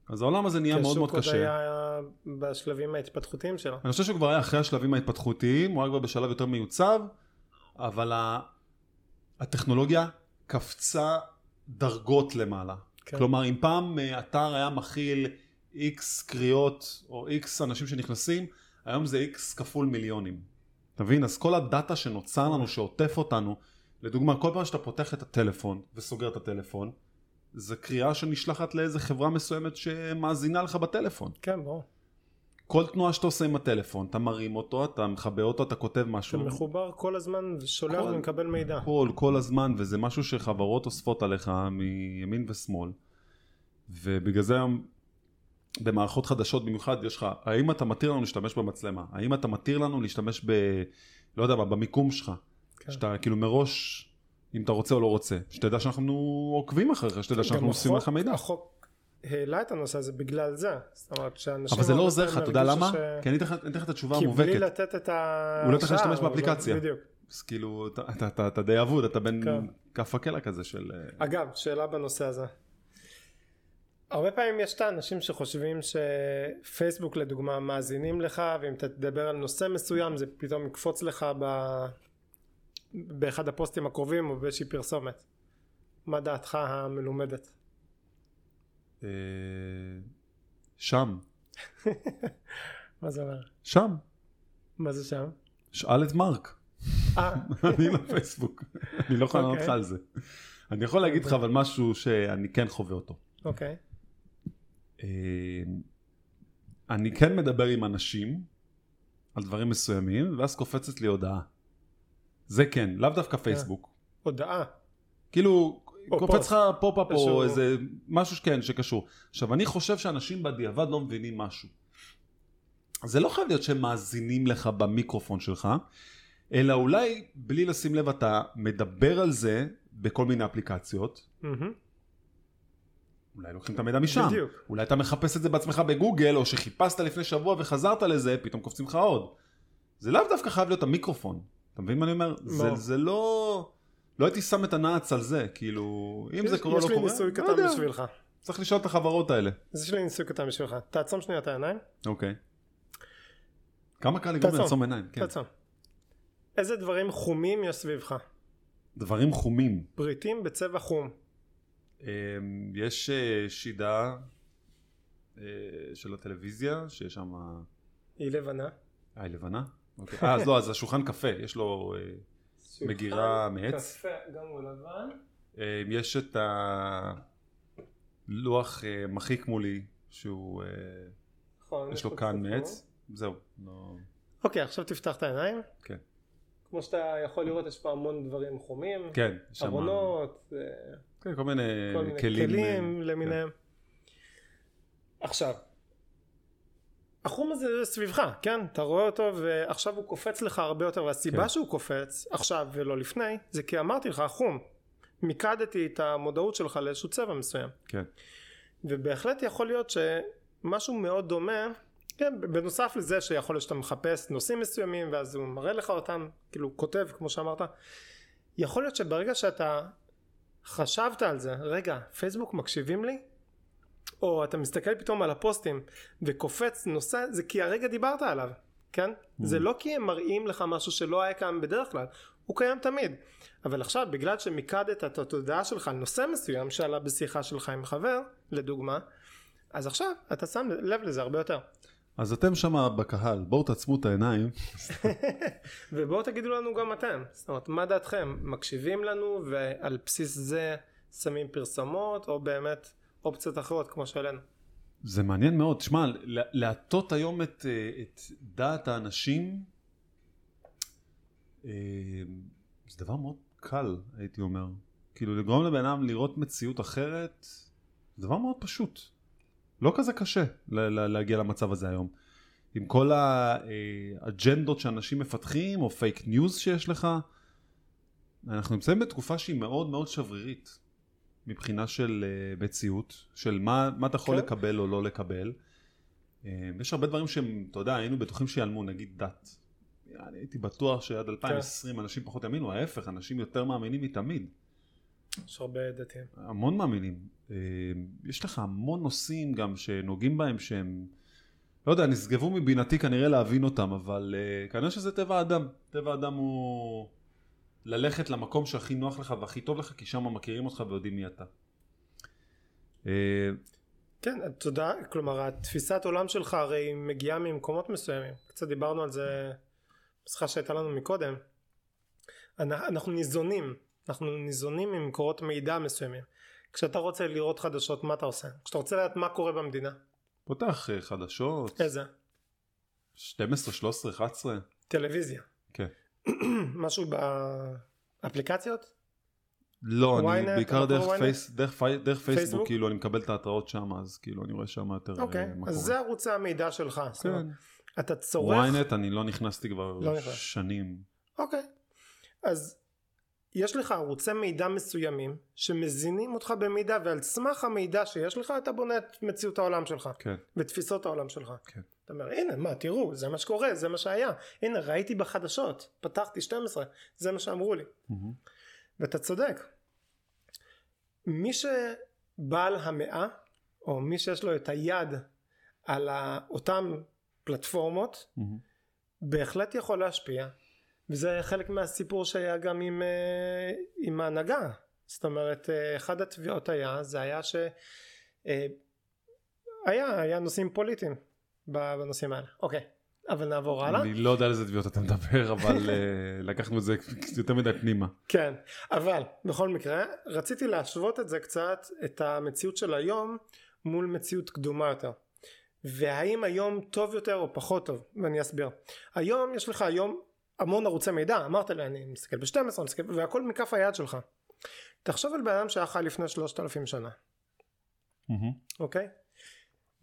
אז העולם הזה נהיה כי מאוד מאוד השוק עוד קשה. היה בשלבים ההתפתחותיים שלו. אני חושב שהוא כבר היה אחרי השלבים ההתפתחותיים, הוא היה כבר בשלב יותר מיוצב, אבל ה... הטכנולוגיה קפצה דרגות למעלה. כן. כלומר, אם פעם אה, אתר היה מכיל איקס קריאות או איקס אנשים שנכנסים, היום זה איקס כפול מיליונים. אתה מבין? אז כל הדאטה שנוצר לנו, שעוטף אותנו, לדוגמה, כל פעם שאתה פותח את הטלפון וסוגר את הטלפון, זה קריאה שנשלחת לאיזה חברה מסוימת שמאזינה לך בטלפון. כן, ברור. כל תנועה שאתה עושה עם הטלפון, אתה מרים אותו, אתה מחבר אותו, אתה כותב אתה משהו. מחובר כל הזמן ושולח כל- ומקבל מידע. כל, כל הזמן, וזה משהו שחברות אוספות עליך מימין ושמאל. ובגלל זה היום במערכות חדשות במיוחד יש לך, האם אתה מתיר לנו להשתמש במצלמה? האם אתה מתיר לנו להשתמש ב... לא יודע מה, במיקום שלך? כן. שאתה כאילו מראש, אם אתה רוצה או לא רוצה, שתדע שאנחנו עוקבים אחריך, שתדע שאנחנו גם עושים לך מידע. החוק העלה את הנושא הזה בגלל זה. זאת אומרת שאנשים... אבל זה לא עוזר לך, אתה יודע למה? ש- כי אני אתן לך- את התשובה כי בלי המובהקת. לתת את ה... הוא לא צריך להשתמש אבל- באפליקציה. בדיוק. אז כאילו, אתה, אתה, אתה, אתה די אבוד, אתה בין כן. כף הקלע כזה של... אה, אגב, שאלה בנושא הזה. הרבה פעמים יש את האנשים שחושבים שפייסבוק לדוגמה מאזינים לך ואם אתה תדבר על נושא מסוים זה פתאום יקפוץ לך ב... באחד הפוסטים הקרובים או באיזושהי פרסומת. מה דעתך המלומדת? אה, שם, *laughs* מה זה אומר? שם, מה זה שם? שאל את מרק, אה, *laughs* אני לא פייסבוק, אני לא יכול לענות לך אוקיי. על זה. אני יכול להגיד לך אבל משהו שאני כן חווה אותו. אוקיי. אה, אני כן מדבר עם אנשים על דברים מסוימים, ואז קופצת לי הודעה. זה כן, לאו דווקא פייסבוק. הודעה. כאילו, קופץ. לך pop-up. או איזה משהו שכן, שקשור. עכשיו, אני חושב שאנשים בדיעבד לא מבינים משהו. זה לא חייב להיות שהם מאזינים לך במיקרופון שלך, אלא אולי בלי לשים לב אתה מדבר על זה בכל מיני אפליקציות, מהמם. אולי לוקחים את המידע משם. בדיוק. אולי אתה מחפש את זה בעצמך בגוגל, או שחיפשת לפני שבוע וחזרת לזה, פתאום קופצים לך עוד. זה לאו דווקא חייב להיות המיקרופון. אתה מבין מה אני אומר? זה, ברור. זה לא... לא הייתי שם את הנעץ על זה, כאילו, אם זה יש- קורה או לא יש לי קורה, ניסוי לא קטן יודע. בשבילך. צריך לשאול את החברות האלה. אז יש לי ניסוי קטן בשבילך. תעצום שנייה את העיניים. אוקיי. כמה קל לגרום תעצום. לעצום עיניים, כן. תעצום. איזה דברים חומים יש סביבך? דברים חומים. פריטים בצבע חום. אמ, יש אה, שידה אה, של הטלוויזיה, שיש שם... היא לבנה. אה, היא לבנה? אוקיי. אה, אז לא, אז השולחן קפה, יש לו... אה, מגירה מעץ? קפה גם הוא לבן. אה, יש את ה... לוח אה, מחיק מולי, שהוא, נכון, יש לו כאן מעץ. זהו. לא... אוקיי, עכשיו תפתח את העיניים. כן. כמו שאתה יכול לראות, יש פה המון דברים חומים. כן, יש שם... ארונות, אה, כן, כל מיני כל מיני כלים. כלים אה, למיניהם. עכשיו, החום הזה סביבך, כן? אתה רואה אותו ועכשיו הוא קופץ לך הרבה יותר, והסיבה כן. שהוא קופץ עכשיו ולא לפני, זה כי אמרתי לך, חום. מיקדתי את המודעות שלך לאיזשהו צבע מסוים. כן. ובהחלט יכול להיות שמשהו מאוד דומה, כן, בנוסף לזה שיכול להיות שאתה מחפש נושאים מסוימים ואז הוא מראה לך אותם, כאילו כותב כמו שאמרת, יכול להיות שברגע שאתה חשבת על זה, רגע, פייסבוק מקשיבים לי? או אתה מסתכל פתאום על הפוסטים וקופץ נושא, זה כי הרגע דיברת עליו, כן? זה לא כי הם מראים לך משהו שלא היה קיים בדרך כלל, הוא קיים תמיד. אבל עכשיו בגלל שמיקדת את התודעה שלך על נושא מסוים שעלה בשיחה שלך עם חבר, לדוגמה, אז עכשיו אתה שם לב לזה הרבה יותר. אז אתם שם בקהל, בואו תעצמו את העיניים. *laughs* ובואו תגידו לנו גם אתם, זאת אומרת מה דעתכם, מקשיבים לנו ועל בסיס זה שמים פרסומות או באמת אופציות אחרות כמו שהעלינו. זה מעניין מאוד. שמע, לה- להטות היום את, אה, את דעת האנשים, אה, זה דבר מאוד קל, הייתי אומר. כאילו, לגרום לבן אדם לראות מציאות אחרת, זה דבר מאוד פשוט. לא כזה קשה להגיע למצב הזה היום. עם כל האג'נדות שאנשים מפתחים, או פייק ניוז שיש לך, אנחנו נמצאים בתקופה שהיא מאוד מאוד שברירית. מבחינה של uh, מציאות, של מה, מה אתה יכול כן. לקבל או לא לקבל. Uh, יש הרבה דברים שהם, אתה יודע, היינו בטוחים שיעלמו, נגיד דת. אני הייתי בטוח שעד 2020 אנשים פחות יאמינו, ההפך, אנשים יותר מאמינים מתמיד. יש הרבה דתיים. המון מאמינים. Uh, יש לך המון נושאים גם שנוגעים בהם שהם, לא יודע, נשגבו מבינתי כנראה להבין אותם, אבל uh, כנראה שזה טבע האדם. טבע האדם הוא ללכת למקום שהכי נוח לך והכי טוב לך, כי שם מכירים אותך ויודעים מי אתה. אה, כן, תודה, כלומר התפיסת עולם שלך הרי מגיעה ממקומות מסוימים, קצת דיברנו על זה בשיחה שהייתה לנו מקודם, אנ- אנחנו ניזונים, אנחנו ניזונים ממקורות מידע מסוימים, כשאתה רוצה לראות חדשות מה אתה עושה? כשאתה רוצה לדעת מה קורה במדינה, פותח אה, חדשות, איזה? 12, 13, 11, טלוויזיה, כן. *clears throat* משהו באפליקציות? לא, אני בעיקר דרך? פייס, דרך, פי, דרך פייסבוק, פייסבוק? כאילו אני מקבל את ההתראות שם, אז כאילו אני רואה שם יותר אה, אוקיי, מה אז קורה. זה ערוצי המידע שלך, כן. אתה צורך ynet אני לא נכנסתי כבר לא. שנים. אוקיי. אז יש לך ערוצי מידע מסוימים שמזינים אותך במידע ועל סמך המידע שיש לך אתה בונה את מציאות העולם שלך כן, ותפיסות העולם שלך. כן. אתה אומר הנה מה תראו זה מה שקורה זה מה שהיה הנה ראיתי בחדשות פתחתי 12 זה מה שאמרו לי מהמם. ואתה צודק. מי שבעל המאה או מי שיש לו את היד על אותם פלטפורמות מהמם. בהחלט יכול להשפיע וזה חלק מהסיפור שהיה גם עם, אה, עם ההנהגה. זאת אומרת אה, אחד התביעות היה זה היה ש... אה, היה, היה נושאים פוליטיים בנושאים האלה. אוקיי אבל נעבור הלאה. אני לא יודע על איזה תביעות אתה מדבר, *laughs* אבל לקחנו את זה יותר מדי פנימה. כן אבל בכל מקרה רציתי להשוות את זה קצת את המציאות של היום מול מציאות קדומה יותר. והאם היום טוב יותר או פחות טוב? ואני אסביר. היום יש לך היום המון ערוצי מידע אמרת לי אני מסתכל ב-12 אני מסתכל והכל מכף היד שלך תחשוב על בן אדם שהיה חי לפני 3,000 שנה. אוקיי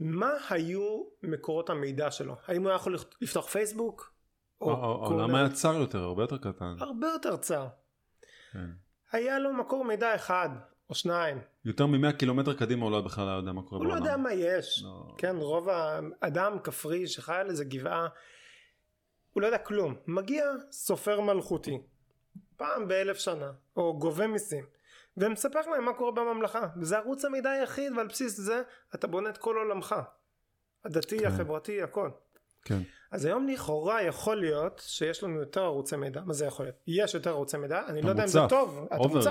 מה היו מקורות המידע שלו האם הוא היה יכול לפתוח פייסבוק או העולם היה צר יותר, הרבה יותר קטן. הרבה יותר צר כן. היה לו מקור מידע אחד או שניים יותר מ-100 קילומטר קדימה הוא לא בכלל לא יודע מה קורה הוא לא בעולם. יודע מה יש לא. כן רוב האדם כפרי שחי על איזה גבעה הוא לא יודע כלום. מגיע סופר מלכותי פעם באלף שנה או גובה מיסים ומספר להם מה קורה בממלכה. וזה ערוץ המידע היחיד ועל בסיס זה אתה בונה את כל עולמך. הדתי כן. החברתי הכל. כן. אז היום לכאורה יכול להיות שיש לנו יותר ערוצי מידע. מה זה יכול להיות? יש יותר ערוצי מידע. אני לא יודע אם זה. טוב אתה מוצף.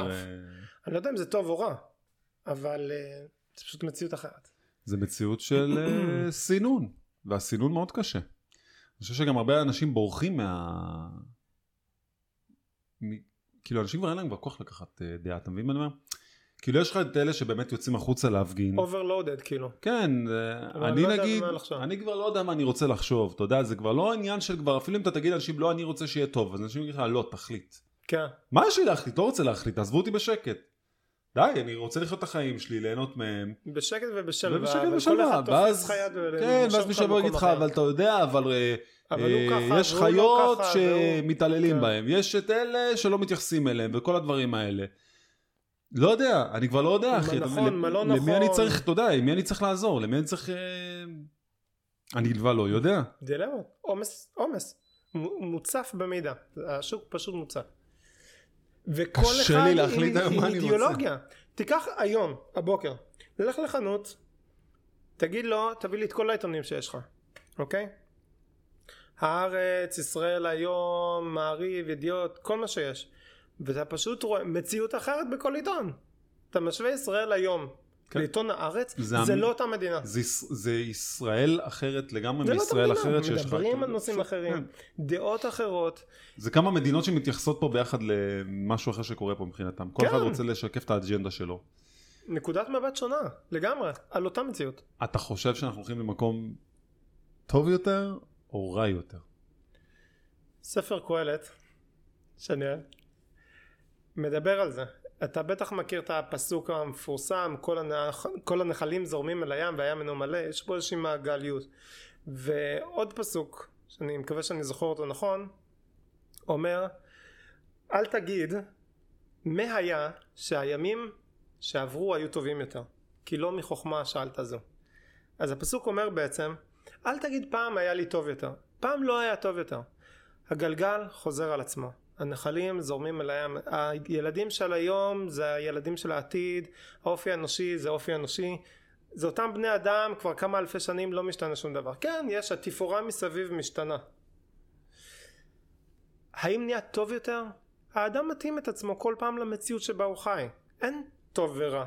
אני לא יודע אם זה טוב או רע אבל אה, זה פשוט מציאות אחרת. זה מציאות של אה, סינון, והסינון מאוד קשה. אני חושב שגם הרבה אנשים בורחים מה... מ... כאילו אנשים כבר אין להם כבר כוח לקחת אה, דעה, אתה מבין מה אני אומר? כאילו יש לך את אלה שבאמת יוצאים החוצה להפגין. Overloaded כאילו. כן, אה, אני לא נגיד. אני כבר לא יודע מה אני רוצה לחשוב, אתה יודע, זה כבר לא עניין של כבר, אפילו אם אתה תגיד לאנשים, לא, אני רוצה שיהיה טוב, אז אנשים יגידו לך, לא, תחליט. כן. מה יש לי להחליט? לא רוצה להחליט, תעזבו אותי בשקט. די, אני רוצה לחיות את החיים שלי, ליהנות מהם. בשקט ובשלווה. ובשקט ובשלווה, אחד תופס ואז, לך יד ו- כן, ואז מישהו יבוא ויגיד לך. אבל אתה יודע, אבל אה, אבל אה, ככה, יש לא חיות שמתעללים כן. בהם, יש את אלה שלא מתייחסים אליהם, וכל הדברים האלה. לא יודע, אני כבר לא יודע, אחי. נכון, מה לא למי אני נכון. צריך, אתה יודע, למי אני צריך לעזור? למי אני צריך... אה, אני כבר לא יודע. דילמות. עומס, עומס. מוצף במידע. השוק פשוט מוצף. וכל אחד עם, עם רוצה. אידיאולוגיה. תיקח היום, הבוקר, לך לחנות, תגיד לו, תביא לי את כל העיתונים שיש לך, אוקיי? הארץ, ישראל היום, מעריב, ידיעות, כל מה שיש. ואתה פשוט רואה מציאות אחרת בכל עיתון. אתה משווה ישראל היום כן. לעיתון הארץ, זה זה לא אותה מדינה. זה, זה ישראל אחרת לגמרי לא מישראל מדינה, אחרת שיש לך. מדברים על כאילו, נושאים אחרים, כן. דעות אחרות, זה כמה מדינות שמתייחסות פה ביחד למשהו אחר שקורה פה מבחינתם. כל כן. אחד רוצה לשקף את האג'נדה שלו. נקודת מבט שונה לגמרי על אותה מציאות. אתה חושב שאנחנו הולכים למקום טוב יותר או רע יותר? ספר קהלת, שאני אוהב, מדבר על זה. אתה בטח מכיר את הפסוק המפורסם, כל, הנח... כל הנחלים זורמים אל הים והים אינו מלא, יש פה איזושהי מעגליות. ועוד פסוק, שאני מקווה שאני זוכר אותו נכון, אומר, אל תגיד, מה היה שהימים שעברו היו טובים יותר, כי לא מחוכמה שאלת זו. אז הפסוק אומר בעצם, אל תגיד פעם היה לי טוב יותר, פעם לא היה טוב יותר. הגלגל חוזר על עצמו. הנחלים זורמים אל הים. הילדים של היום זה הילדים של העתיד, האופי האנושי זה אופי אנושי. זה אותם בני אדם כבר כמה אלפי שנים לא משתנה שום דבר. כן, יש, התפאורה מסביב משתנה. האם נהיה טוב יותר? האדם מתאים את עצמו כל פעם למציאות שבה הוא חי. אין טוב ורע.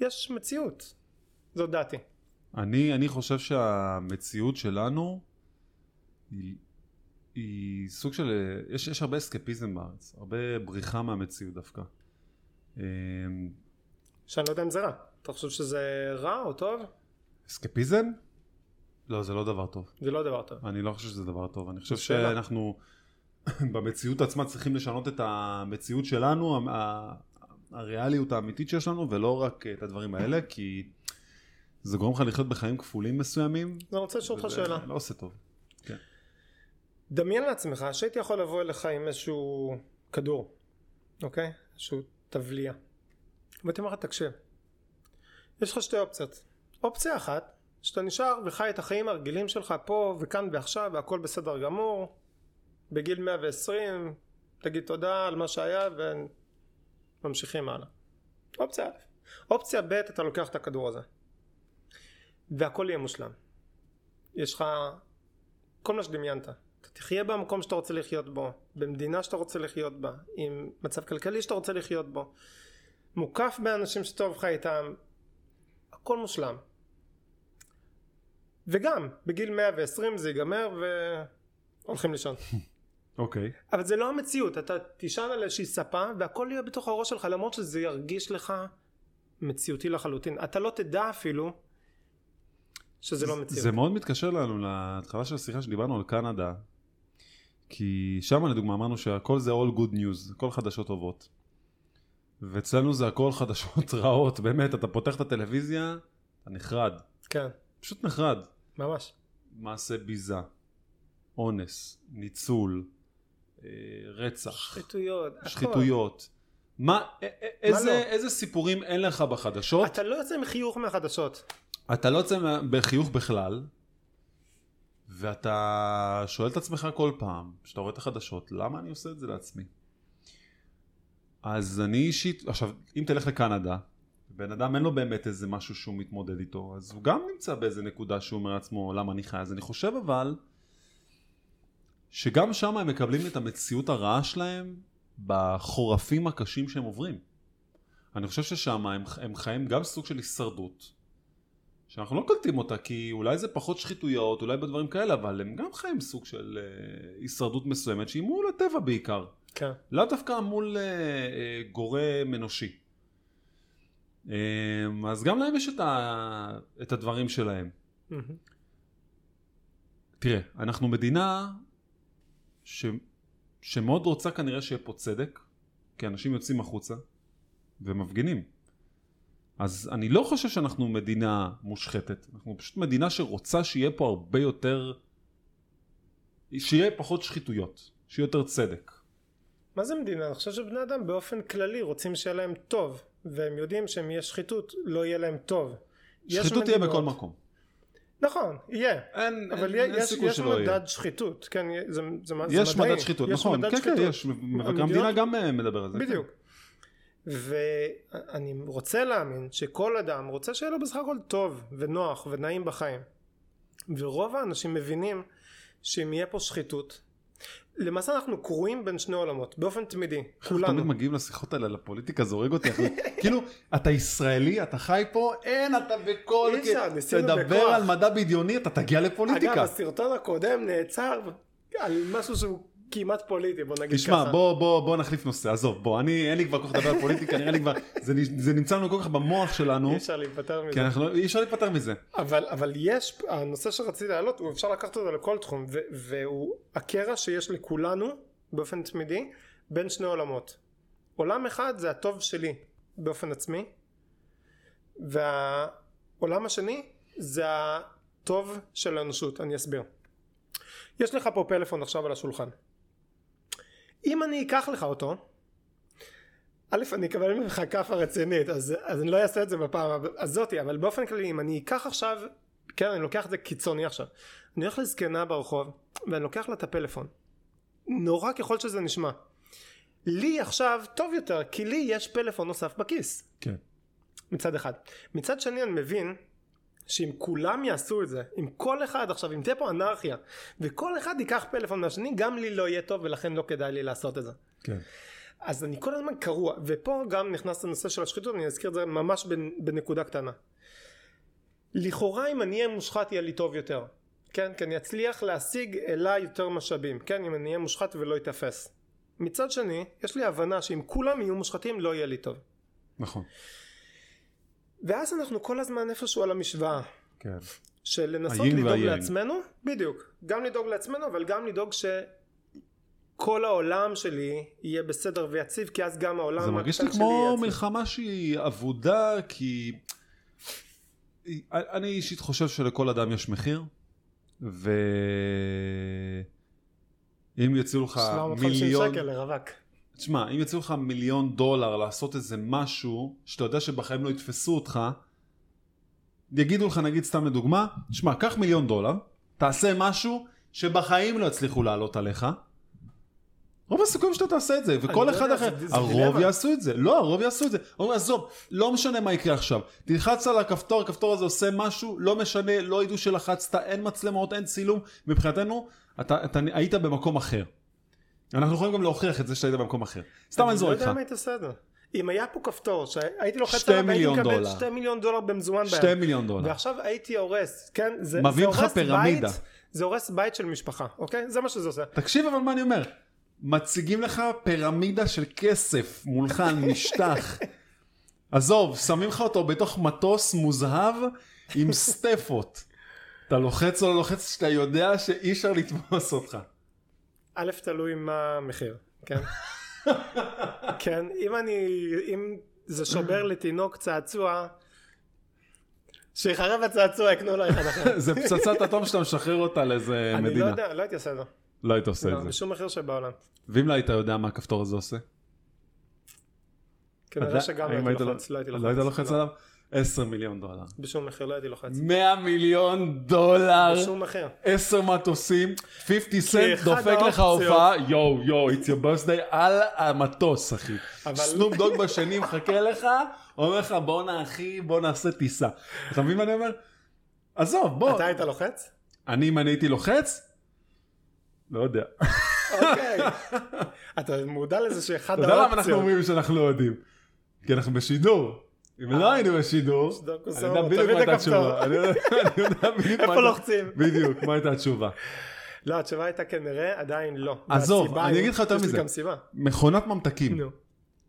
יש מציאות. זו דעתי. אני, אני חושב שהמציאות שלנו היא, היא סוג של... יש, יש הרבה אסקפיזם בארץ, הרבה בריחה מהמציאות דווקא. אמ, שאני לא יודע אם זה רע. אתה חושב שזה רע או טוב? אסקפיזם? לא, זה לא דבר טוב. זה לא דבר טוב. אני לא חושב שזה דבר טוב. אני חושב. שאנחנו *laughs* במציאות עצמה צריכים לשנות את המציאות שלנו, הריאליות האמיתית שיש לנו, ולא רק את הדברים האלה, כי זה גורם לך לחיות בחיים כפולים מסוימים. אני רוצה לשאול אותך שאלה. לא עושה טוב. כן. דמיין לעצמך שהייתי יכול לבוא אליך עם איזשהו כדור, אוקיי? איזשהו תבליה. והייתי אומר לך, תקשיב, יש לך שתי אופציות. אופציה אחת, שאתה נשאר וחי את החיים הרגילים שלך פה וכאן ועכשיו והכל בסדר גמור, בגיל 120, תגיד תודה על מה שהיה וממשיכים הלאה. אופציה א'. אופציה ב', אתה לוקח את הכדור הזה. והכל יהיה מושלם. יש לך כל מה שדמיינת. תחיה במקום שאתה רוצה לחיות בו, במדינה שאתה רוצה לחיות בה, עם מצב כלכלי שאתה רוצה לחיות בו, מוקף באנשים שטוב לך איתם, הכל מושלם. וגם, בגיל 120 זה ייגמר והולכים לישון. *laughs* אוקיי. אבל זה לא המציאות, אתה תישן על איזושהי ספה והכל יהיה בתוך הראש שלך למרות שזה ירגיש לך מציאותי לחלוטין. אתה לא תדע אפילו שזה לא מציאות. זה מאוד מתקשר לנו להתחלה של השיחה שדיברנו על קנדה, כי שם לדוגמה אמרנו שהכל זה all good news, הכל חדשות טובות. ואצלנו זה הכל חדשות *laughs* רעות, באמת, אתה פותח את הטלוויזיה, אתה נחרד, כן, פשוט נחרד. ממש. מעשה ביזה, אונס, ניצול, אה, רצח, שחיתויות, הכל. שחיתויות. מה, א- א- איזה, לא? איזה סיפורים אין לך בחדשות? אתה לא יוצא עם חיוך מהחדשות. אתה לא יוצא מה- בחיוך בכלל, ואתה שואל את עצמך כל פעם, כשאתה רואה את החדשות, למה אני עושה את זה לעצמי? אז אני אישית, עכשיו, אם תלך לקנדה, בן אדם אין לו באמת איזה משהו שהוא מתמודד איתו, אז הוא גם נמצא באיזה נקודה שהוא אומר לעצמו, למה אני חי? אז אני חושב אבל, שגם שם הם מקבלים את המציאות הרעה שלהם בחורפים הקשים שהם עוברים. אני חושב ששם הם, הם חיים גם סוג של הישרדות, שאנחנו לא קולטים אותה, כי אולי זה פחות שחיתויות, אולי בדברים כאלה, אבל הם גם חיים סוג של אה, הישרדות מסוימת, שהיא מול הטבע בעיקר. כן. לאו דווקא מול אה, אה, גורם אנושי. אמ, אז גם להם יש את, ה... את הדברים שלהם. תראה, אנחנו מדינה ש... שמאוד רוצה כנראה שיהיה פה צדק, כי אנשים יוצאים החוצה ומפגינים. אז אני לא חושב שאנחנו מדינה מושחתת, אנחנו פשוט מדינה שרוצה שיהיה פה הרבה יותר, שיהיה פחות שחיתויות, שיהיה יותר צדק. מה זה מדינה? אני חושב שבני אדם באופן כללי רוצים שיהיה להם טוב והם יודעים שאם יהיה שחיתות לא יהיה להם טוב. יש שחיתות תהיה בכל מקום. נכון, יהיה. אין, אבל אין, אין יש, יש שלא יהיה. מדד שחיתות, כן, זה, זה, זה יש מדעי. מדד שחיתות, יש נכון, מדד כן, כן, שחיתות. יש, מבקר המדינה גם אה, מדבר על זה. כן. ואני רוצה להאמין שכל אדם רוצה שיהיה לו בסך הכל טוב ונוח ונעים בחיים. ורוב האנשים מבינים שאם יהיה פה שחיתות, למעשה אנחנו קרועים בין שני עולמות, באופן תמידי, אנחנו תמיד כולנו. מגיעים לשיחות האלה, לפוליטיקה, זה הורג אותי. כאילו, אתה ישראלי, אתה חי פה, אין, אתה בכל... תדבר. על מדע בדיוני, אתה תגיע אגב, לפוליטיקה. הסרטון הקודם נעצר על משהו שהוא כמעט פוליטי, בוא נגיד תשמע, ככה. בוא, בוא, בוא נחליף נושא, עזוב, בוא, אני, אין לי כבר כוח לדבר על פוליטיקה, נראה לי כבר, זה, זה נמצא לנו כל כך במוח שלנו, אי אפשר להיפטר מזה. כי אנחנו, לא- אי אפשר להיפטר מזה. אבל, אבל יש, הנושא שרציתי להעלות, הוא אפשר לקחת אותו לכל תחום, ו, והוא הקרע שיש לכולנו באופן תמידי בין שני עולמות. עולם אחד זה הטוב שלי באופן עצמי, והעולם השני זה הטוב של האנושות, אני אסביר. יש לך פה פלאפון עכשיו על השולחן. אם אני אקח לך אותו, א', אני אקבל ממך כאפה רצינית, אז, אז אני לא אעשה את זה בפעם הזאתי, אבל באופן כללי, אם אני אקח עכשיו, כן, אני לוקח את זה קיצוני עכשיו, אני הולך לזקנה ברחוב, ואני לוקח לה את הפלאפון. נורא ככל שזה נשמע. לי עכשיו טוב יותר, כי לי יש פלאפון נוסף בכיס, כן. מצד אחד. מצד שני, אני מבין שאם כולם יעשו את זה, אם כל אחד עכשיו, אם תהיה פה אנרכיה, וכל אחד ייקח פלאפון מהשני, גם לי לא יהיה טוב, ולכן לא כדאי לי לעשות את זה. כן. אז אני כל הזמן קרוע, ופה גם נכנס לנושא של השחיתות, אני אזכיר את זה ממש בנ- בנקודה קטנה. לכאורה אם אני אהיה מושחת יהיה לי טוב יותר, כן? כי אני אצליח להשיג אליי יותר משאבים, כן? אם אני אהיה מושחת ולא אתפס. מצד שני, יש לי הבנה שאם כולם יהיו מושחתים לא יהיה לי טוב. נכון. ואז אנחנו כל הזמן איפשהו על המשוואה. כן. של לנסות לדאוג והיין. לעצמנו, בדיוק, גם לדאוג לעצמנו אבל גם לדאוג שכל העולם שלי יהיה בסדר ויציב כי אז גם העולם זה מרגיש לי כמו. מלחמה שהיא אבודה, כי... אני אישית חושב שלכל אדם יש מחיר, ואם יציעו לך 750 מיליון... שקל לרווק. תשמע, אם יציעו לך מיליון דולר לעשות איזה משהו, שאתה יודע שבחיים לא יתפסו אותך, יגידו לך נגיד סתם לדוגמה, תשמע, קח מיליון דולר, תעשה משהו שבחיים לא יצליחו לעלות עליך. רוב הסיכויים שאתה תעשה את זה, וכל לא אחד יודע, אחר, זה- זה הרוב דילמה. יעשו את זה, לא, הרוב יעשו את זה, אומרים עזוב, לא משנה מה יקרה עכשיו, תלחץ על הכפתור, הכפתור הזה עושה משהו, לא משנה, לא ידעו שלחצת, אין מצלמות, אין צילום, מבחינתנו, אתה, אתה היית במקום אחר. אנחנו יכולים גם להוכיח את זה שהיית במקום אחר. סתם אני זורק אני לא יודע לך. מה היית עושה את זה. אם היה פה כפתור שהייתי לוחץ עליו מיליון מקבל דולר. שתי מיליון דולר במזומן ביד. מיליון דולר. ועכשיו הייתי הורס, כן? זה, מביא זה לך פירמידה. בית, זה הורס בית של משפחה, אוקיי? זה מה שזה עושה. תקשיב אבל מה אני אומר. מציגים לך פירמידה של כסף מולך על משטח. *laughs* עזוב, שמים לך אותו בתוך מטוס מוזהב עם סטפות. *laughs* אתה לוחץ או לא לוחץ שאתה יודע שאי אפשר לתפוס אותך. א', תלוי מה המחיר, כן? *laughs* כן, אם אני, אם זה שובר לתינוק צעצוע, שיחרב הצעצוע, יקנו לו אחד אחר. זה פצצת אטום שאתה משחרר אותה לאיזה אני לא מדינה. יודע, לא הייתי עושה את זה. לא היית עושה לא, את זה. בשום מחיר שבעולם. ואם לא היית יודע מה הכפתור הזה עושה? כנראה שגם לא הייתי היית לוחץ, לא הייתי לוחץ. לא היית לוחץ לא. עליו? 10 מיליון דולר. בשום מחיר לא הייתי לוחץ. 100 מיליון דולר. בשום מחיר. 10 מטוסים, 50 סנט דופק לך האופציות- הופעה, יואו יואו, it's your birthday על המטוס אחי. אבל- סנופ דוג בשני מחכה לך, אומר לך בואנה אחי בוא נעשה טיסה. אתה מבין מה אני אומר? עזוב בוא, אתה היית לוחץ? אני אם אני הייתי לוחץ? לא יודע. אוקיי. אתה מודע לזה שאחד אתה יודע למה אנחנו האופציות... אומרים שאנחנו לא יודעים? כי אנחנו בשידור. אם לא היינו בשידור, אני יודע בדיוק מה הייתה. התשובה. אני יודע *laughs* בדיוק איפה לוחצים? בדיוק, מה הייתה התשובה. לא, התשובה הייתה כנראה עדיין לא. עזוב, אני אגיד לך יותר יש לי מזה. גם סיבה. מכונת ממתקים.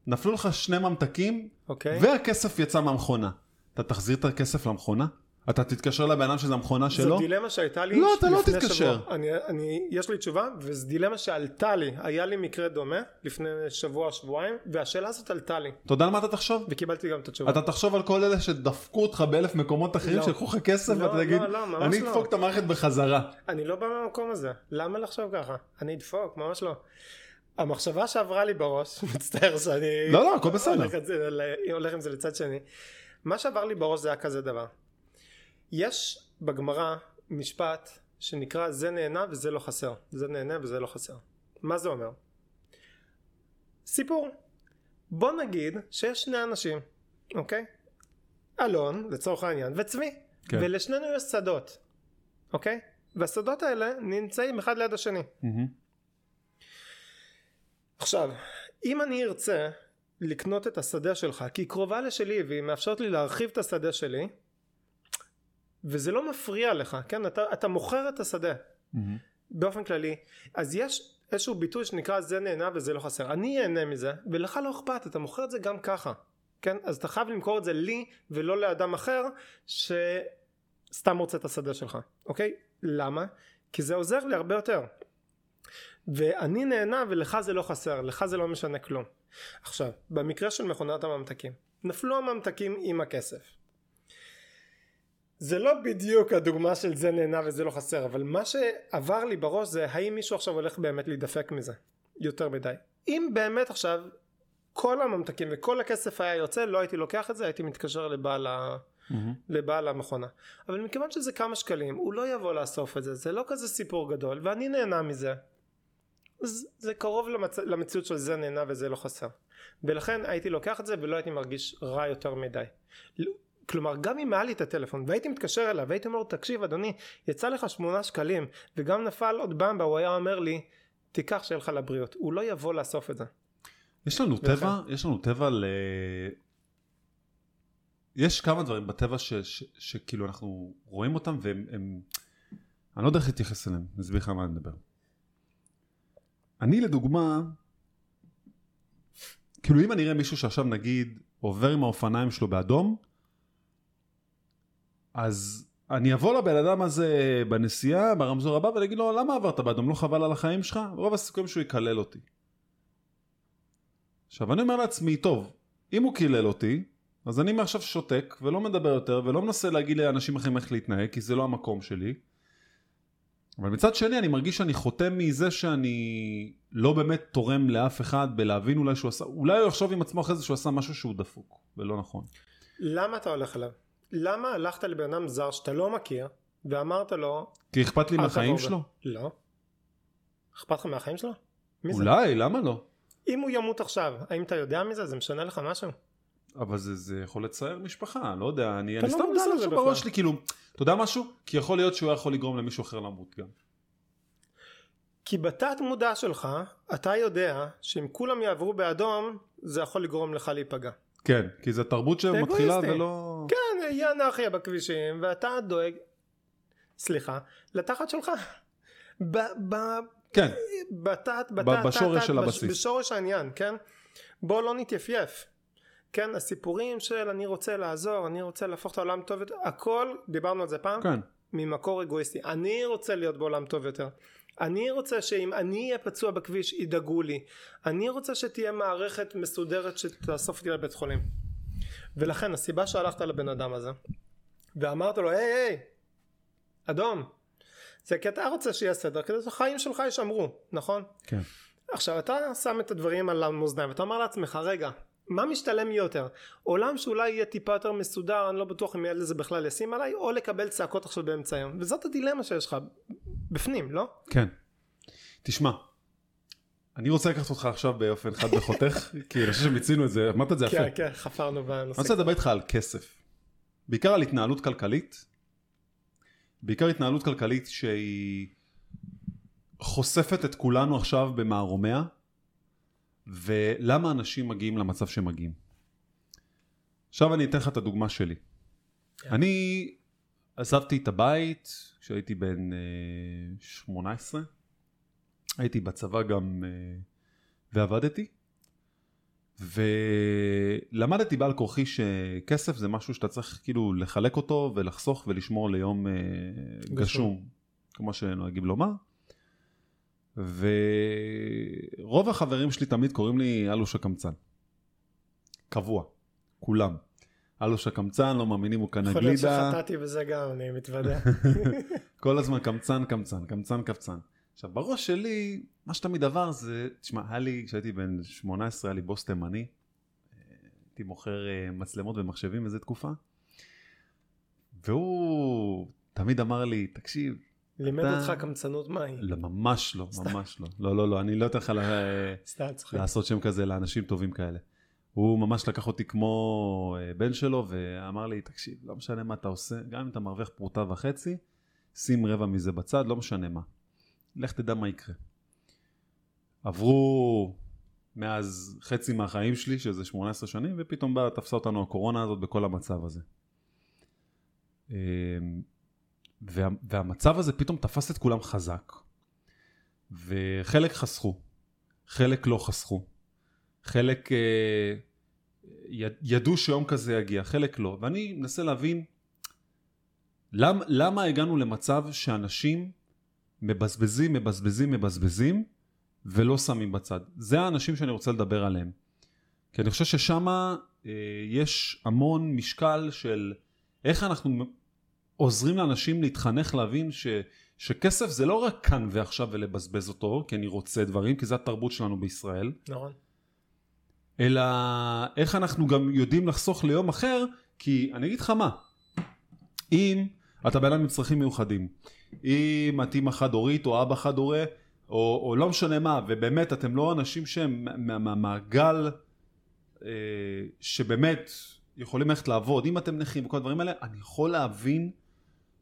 נפלו לך שני ממתקים, אוקיי? והכסף יצא מהמכונה. אתה תחזיר את הכסף למכונה? אתה תתקשר לבן אדם שזה המכונה שלו? זו דילמה שהייתה לי לא, אתה לא תתקשר. שבוע. אני, אני, יש לי תשובה, וזו דילמה שעלתה לי. היה לי מקרה דומה לפני שבוע, שבועיים, והשאלה הזאת עלתה לי, אתה יודע על מה אתה תחשוב? וקיבלתי גם את התשובה. אתה תחשוב על כל אלה שדפקו אותך באלף מקומות אחרים, לא. שלקחו לך כסף, לא, ואתה תגיד, לא, לא, אני לא." אדפוק את המערכת בחזרה. אני לא בא מהמקום הזה. למה לחשוב ככה? אני אדפוק, ממש לא. המחשבה שעברה לי בראש, *laughs* מצטער שאני... לא, לא, הכל בסדר. הולך, הולך עם זה לצד שני. מה שעבר לי בראש זה היה כזה דבר. יש בגמרא משפט שנקרא זה נהנה וזה לא חסר. זה נהנה וזה לא חסר. מה זה אומר? סיפור. בוא נגיד שיש שני אנשים, אוקיי? אלון, לצורך העניין, וצבי. כן. ולשנינו יש שדות, אוקיי? והשדות האלה נמצאים אחד ליד השני. מהמם. עכשיו, אם אני ארצה לקנות את השדה שלך, כי היא קרובה לשלי והיא מאפשרת לי להרחיב את השדה שלי, וזה לא מפריע לך, כן? אתה, אתה מוכר את השדה מהמם. באופן כללי, אז יש איזשהו ביטוי שנקרא זה נהנה וזה לא חסר. אני אהנה מזה, ולך לא אכפת, אתה מוכר את זה גם ככה, כן? אז אתה חייב למכור את זה לי ולא לאדם אחר שסתם רוצה את השדה שלך, אוקיי? למה? כי זה עוזר לי הרבה יותר. ואני נהנה ולך זה לא חסר, לך זה לא משנה כלום. עכשיו, במקרה של מכונת הממתקים, נפלו הממתקים עם הכסף. זה לא בדיוק הדוגמה של זה נהנה וזה לא חסר, אבל מה שעבר לי בראש זה האם מישהו עכשיו הולך באמת להידפק מזה יותר מדי. אם באמת עכשיו כל הממתקים וכל הכסף היה יוצא, לא הייתי לוקח את זה, הייתי מתקשר לבעל, ה... מהמם. לבעל המכונה. אבל מכיוון שזה כמה שקלים, הוא לא יבוא לאסוף את זה, זה לא כזה סיפור גדול, ואני נהנה מזה. אז זה קרוב למצ... למציאות של זה נהנה וזה לא חסר. ולכן הייתי לוקח את זה ולא הייתי מרגיש רע יותר מדי. כלומר גם אם היה לי את הטלפון והייתי מתקשר אליו והייתי אומר לו תקשיב אדוני יצא לך שמונה שקלים וגם נפל עוד במבה הוא היה אומר לי תיקח שיהיה לך לבריאות הוא לא יבוא לאסוף את זה יש לנו ולכן- טבע, יש לנו טבע ל... יש כמה דברים בטבע ש- ש- שכאילו אנחנו רואים אותם והם... הם... אני לא יודע איך להתייחס אליהם, אני אסביר לך מה אני מדבר. אני לדוגמה, כאילו אם אני אראה מישהו שעכשיו נגיד עובר עם האופניים שלו באדום, אז אני אבוא לבן אדם הזה בנסיעה, ברמזור הבא, ואני אגיד לו, למה עברת באדום? לא חבל על החיים שלך? רוב הסיכויים שהוא יקלל אותי. עכשיו אני אומר לעצמי, טוב, אם הוא קילל אותי, אז אני מעכשיו שותק ולא מדבר יותר ולא מנסה להגיד לאנשים אחרים איך להתנהג, כי זה לא המקום שלי. אבל מצד שני אני מרגיש שאני חותם מזה שאני לא באמת תורם לאף אחד בלהבין אולי שהוא עשה, אולי הוא יחשוב עם עצמו אחרי זה שהוא עשה משהו שהוא דפוק ולא נכון. למה אתה הולך אליו? למה הלכת לבן אדם זר שאתה לא מכיר ואמרת לו כי אכפת לי מהחיים שלו? לא אכפת לך מהחיים שלו? אולי, למה לא? אם הוא ימות עכשיו האם אתה יודע מזה? זה משנה לך משהו? אבל זה, זה יכול לצייר משפחה, לא יודע, אני, אני לא סתם מנסה בכלל. בראש שלי, כאילו, אתה יודע משהו? כי יכול להיות שהוא יכול לגרום למישהו אחר למות גם. כי בתת מודע שלך אתה יודע שאם כולם יעברו באדום זה יכול לגרום לך להיפגע. כן, כי זו תרבות שמתחילה. ולא... כן, יהיה אנרכיה בכבישים ואתה דואג, סליחה, לתחת שלך. ב, ב, כן, בתת, בתת, בשורש תת, של בש- הבסיס. בשורש העניין, כן? בוא לא נתייפייף. כן, הסיפורים של אני רוצה לעזור, אני רוצה להפוך את העולם טוב יותר, הכל, דיברנו על זה פעם, כן. ממקור אגואיסטי. אני רוצה להיות בעולם טוב יותר. אני רוצה שאם אני אהיה פצוע בכביש ידאגו לי. אני רוצה שתהיה מערכת מסודרת שתאסוף אותי לבית חולים. ולכן הסיבה שהלכת לבן אדם הזה ואמרת לו היי היי אדום זה כי אתה רוצה שיהיה סדר כדי שהחיים שלך יישמרו נכון? כן. עכשיו אתה שם את הדברים על המאזניים ואתה אומר לעצמך רגע מה משתלם לי יותר עולם שאולי יהיה טיפה יותר מסודר אני לא בטוח אם ילד לזה בכלל ישים עליי או לקבל צעקות עכשיו באמצע היום וזאת הדילמה שיש לך בפנים לא? כן. תשמע, אני רוצה לקחת אותך עכשיו באופן חד בחותך, *laughs* כי אני חושב שמיצינו את זה, אמרת את זה יפה. כן אני כן חפרנו בנושא רוצה לדבר איתך על כסף. בעיקר על התנהלות כלכלית. בעיקר התנהלות כלכלית שהיא חושפת את כולנו עכשיו במערומיה, ולמה אנשים מגיעים למצב שהם מגיעים. עכשיו אני אתן לך את הדוגמה שלי. אני עזבתי את הבית כשהייתי בן אה, 18, הייתי בצבא גם אה, ועבדתי, ולמדתי בעל כורחי שכסף זה משהו שאתה צריך כאילו לחלק אותו ולחסוך ולשמור ליום אה, גשום. גשום, כמו שנוהגים לומר. ורוב החברים שלי תמיד קוראים לי אלוש הקמצן. קבוע, כולם. אלוש הקמצן, לא מאמינים הוא כאן יכול להיות הגלידה. שחטאתי בזה גם, אני מתוודה. *laughs* כל הזמן קמצן, קמצן, קמצן, קפצן. עכשיו, בראש שלי, מה שתמיד עבר זה, תשמע, היה לי, כשהייתי בן 18, היה לי בוס תימני. הייתי מוכר אה, מצלמות ומחשבים איזה תקופה. והוא תמיד אמר לי, תקשיב, לימד אתה- אותך קמצנות מהי. לא, ממש לא. ממש לא. לא, לא, לא, אני לא אתן לך. לעשות שם כזה לאנשים טובים כאלה. הוא ממש לקח אותי כמו אה, בן שלו ואמר לי, תקשיב, לא משנה מה אתה עושה, גם אם אתה מרוויח פרוטה וחצי, שים רבע מזה בצד, לא משנה מה. לך תדע מה יקרה. עברו מאז חצי מהחיים שלי, שזה 18 שנים, ופתאום באה, תפסה אותנו הקורונה הזאת בכל המצב הזה. אה, וה, והמצב הזה פתאום תפס את כולם חזק. וחלק חסכו, חלק לא חסכו. חלק אה, יד- ידעו שיום כזה יגיע, חלק לא. ואני מנסה להבין למ, למה הגענו למצב שאנשים מבזבזים, מבזבזים, מבזבזים ולא שמים בצד. זה האנשים שאני רוצה לדבר עליהם. כי אני חושב ששם אה, יש המון משקל של איך אנחנו עוזרים לאנשים להתחנך להבין ש, שכסף זה לא רק כאן ועכשיו ולבזבז אותו, כי אני רוצה דברים, כי זה התרבות שלנו בישראל. נכון. אלא איך אנחנו גם יודעים לחסוך ליום אחר, כי אני אגיד לך מה, אם אתה בן אדם עם צרכים מיוחדים, אם את אימא חד הורית או אבא חד הורה, או, או לא משנה מה, ובאמת אתם לא אנשים שהם מה- מהמעגל אה, שבאמת יכולים ללכת לעבוד, אם אתם נכים וכל הדברים האלה, אני יכול להבין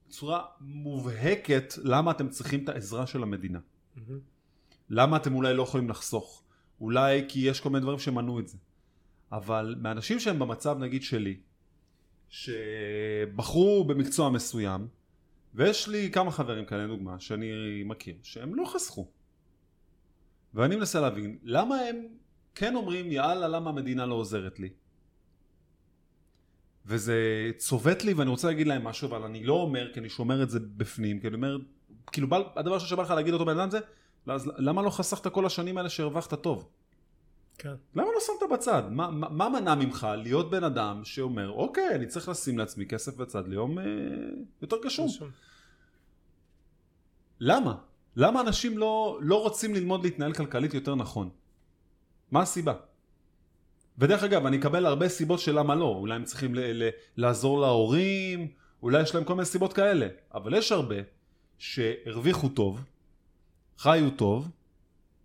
בצורה מובהקת למה אתם צריכים את העזרה של המדינה. מהמם. למה אתם אולי לא יכולים לחסוך? אולי כי יש כל מיני דברים שמנעו את זה. אבל מאנשים שהם במצב נגיד שלי, שבחרו במקצוע מסוים, ויש לי כמה חברים כאלה לדוגמה שאני מכיר, שהם לא חסכו. ואני מנסה להבין, למה הם כן אומרים יאללה למה המדינה לא עוזרת לי? וזה צובט לי ואני רוצה להגיד להם משהו אבל אני לא אומר כי אני שומר את זה בפנים כי אני אומר כאילו הדבר שבא לך להגיד אותו בן אדם זה למה לא חסכת כל השנים האלה שהרווחת טוב? כן. למה לא שמת בצד? מה, מה, מה מנע ממך להיות בן אדם שאומר אוקיי אני צריך לשים לעצמי כסף בצד ליום אה, יותר גשום? רשום. למה? למה אנשים לא, לא רוצים ללמוד להתנהל כלכלית יותר נכון? מה הסיבה? ודרך אגב, אני אקבל הרבה סיבות של למה לא. אולי הם צריכים ל- ל- לעזור להורים, אולי יש להם כל מיני סיבות כאלה. אבל יש הרבה שהרוויחו טוב, חיו טוב,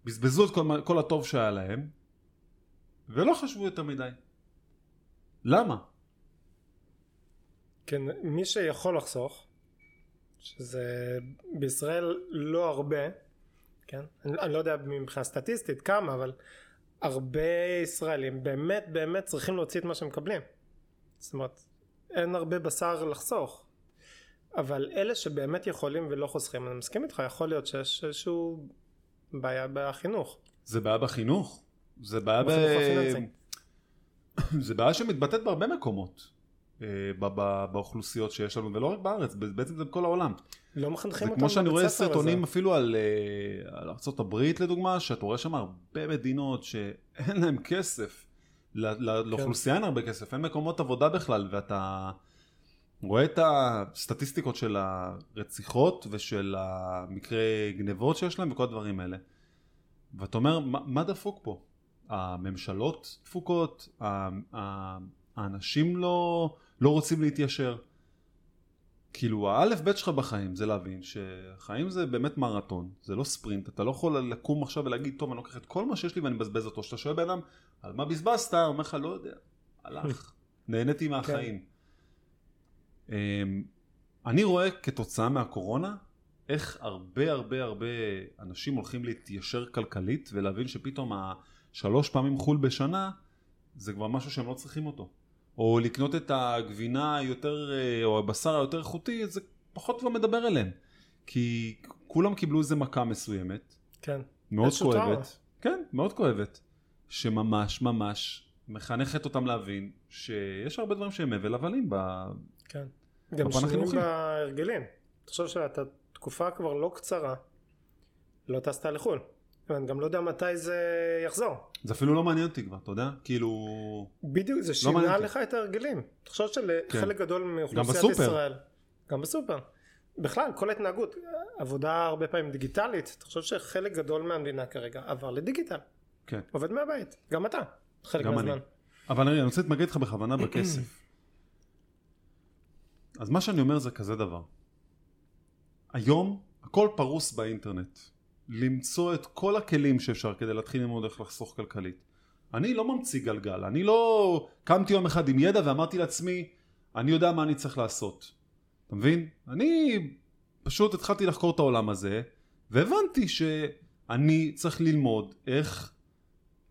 בזבזו את כל, כל הטוב שהיה להם, ולא חשבו יותר מדי. למה? כן, מי שיכול לחסוך, שזה בישראל לא הרבה, כן? אני, אני לא יודע מבחינה סטטיסטית כמה, אבל הרבה ישראלים באמת באמת צריכים להוציא את מה שהם מקבלים. זאת אומרת, אין הרבה בשר לחסוך. אבל אלה שבאמת יכולים ולא חוסכים, אני מסכים איתך, יכול להיות שיש איזשהו בעיה בחינוך. זה בעיה בחינוך. זה בעיה ב... זה בעיה שמתבטאת בהרבה מקומות. אה, באוכלוסיות שיש לנו, ולא רק בארץ, בעצם זה בכל העולם. לא מחנכים זה אותם כמו שאני רואה בבית ספר סרטונים. אפילו על, אה, על ארה"ב לדוגמה, שאתה רואה שם הרבה מדינות שאין להם כסף. כן. לאוכלוסייה אין הרבה כסף, אין מקומות עבודה בכלל, ואתה רואה את הסטטיסטיקות של הרציחות ושל המקרי גנבות שיש להם וכל הדברים האלה. ואתה אומר, מה, מה דפוק פה? הממשלות דפוקות, ה- ה- האנשים לא, לא רוצים להתיישר. כאילו האלף בית שלך בחיים זה להבין שחיים זה באמת מרתון, זה לא ספרינט, אתה לא יכול לקום עכשיו ולהגיד טוב אני לוקח את כל מה שיש לי ואני מבזבז אותו, כשאתה שואל בן אדם על מה בזבזת, הוא אומר לך לא יודע, הלך, *laughs* נהניתי מהחיים. אמ, אני רואה כתוצאה מהקורונה איך הרבה הרבה הרבה אנשים הולכים להתיישר כלכלית ולהבין שפתאום השלוש פעמים חו"ל בשנה זה כבר משהו שהם לא צריכים אותו. או לקנות את הגבינה היותר, אה, או הבשר היותר איכותי, זה פחות כבר מדבר אליהם. כי כולם קיבלו איזה מכה מסוימת, כן. מאוד. כואבת. כן, מאוד כואבת. שממש ממש מחנכת אותם להבין שיש הרבה דברים שהם הבל הבלים ב... כן. גם שינויים. בהרגלים. תחשוב שאתה תקופה כבר לא קצרה, לא טסת לחו"ל. ואני גם לא יודע מתי זה יחזור. זה אפילו לא מעניין אותי כבר, אתה יודע? כאילו... בדיוק, זה מעניין שינה אותי. לך את ההרגלים. תחשוב שלחלק גדול מאוכלוסיית. ישראל, גם בסופר, בכלל כל ההתנהגות, עבודה הרבה פעמים דיגיטלית, תחשוב שחלק גדול מהמדינה כרגע עבר לדיגיטל, כן. עובד מהבית, גם אתה, חלק גם אני. מהזמן. אבל אני רוצה להתמקד לך בכוונה *clears throat* בכסף. אז מה שאני אומר זה כזה דבר. היום הכל פרוס באינטרנט. למצוא את כל הכלים שאפשר כדי להתחיל ללמוד איך לחסוך כלכלית. אני לא ממציא גלגל, אני לא קמתי יום אחד עם ידע ואמרתי לעצמי, אני יודע מה אני צריך לעשות. אתה מבין? אני פשוט התחלתי לחקור את העולם הזה, והבנתי שאני צריך ללמוד איך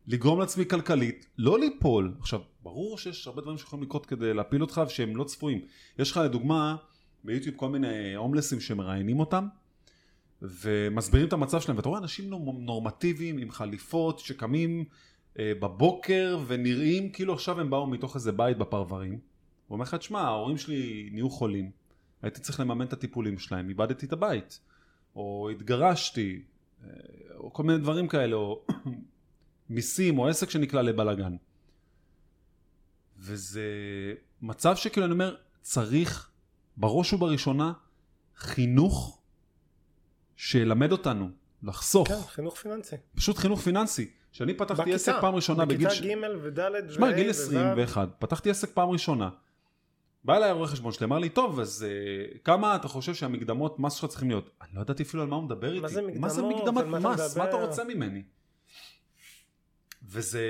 לגרום לעצמי כלכלית, לא ליפול. עכשיו, ברור שיש הרבה דברים שיכולים לקרות כדי להפיל אותך ושהם לא צפויים. יש לך לדוגמה ביוטיוב כל מיני הומלסים שמראיינים אותם ומסבירים את המצב שלהם, ואתה רואה אנשים נור- נורמטיביים עם חליפות שקמים אה, בבוקר ונראים כאילו עכשיו הם באו מתוך איזה בית בפרברים. הוא אומר לך, תשמע, ההורים שלי נהיו חולים, הייתי צריך לממן את הטיפולים שלהם, איבדתי את הבית, או התגרשתי, אה, או כל מיני דברים כאלה, או *coughs* מיסים, או עסק שנקלע לבלגן. וזה מצב שכאילו אני אומר, צריך בראש ובראשונה חינוך שילמד אותנו לחסוך, כן, חינוך פיננסי. פשוט חינוך פיננסי. כשאני פתחתי בכיתה, עסק פעם ראשונה בגיל... בכיתה ג' וד' תשמע, וה' גיל וו'. 21, פתחתי עסק פעם ראשונה. בא אליי הרואה חשבון שלי, אמר לי, טוב, אז uh, כמה אתה חושב שהמקדמות מס שלך צריכים להיות? אני לא ידעתי אפילו על מה הוא מדבר איתי. זה מה זה מקדמות? מקדמת מה אתה מס? מה אתה? רוצה ממני? וזה,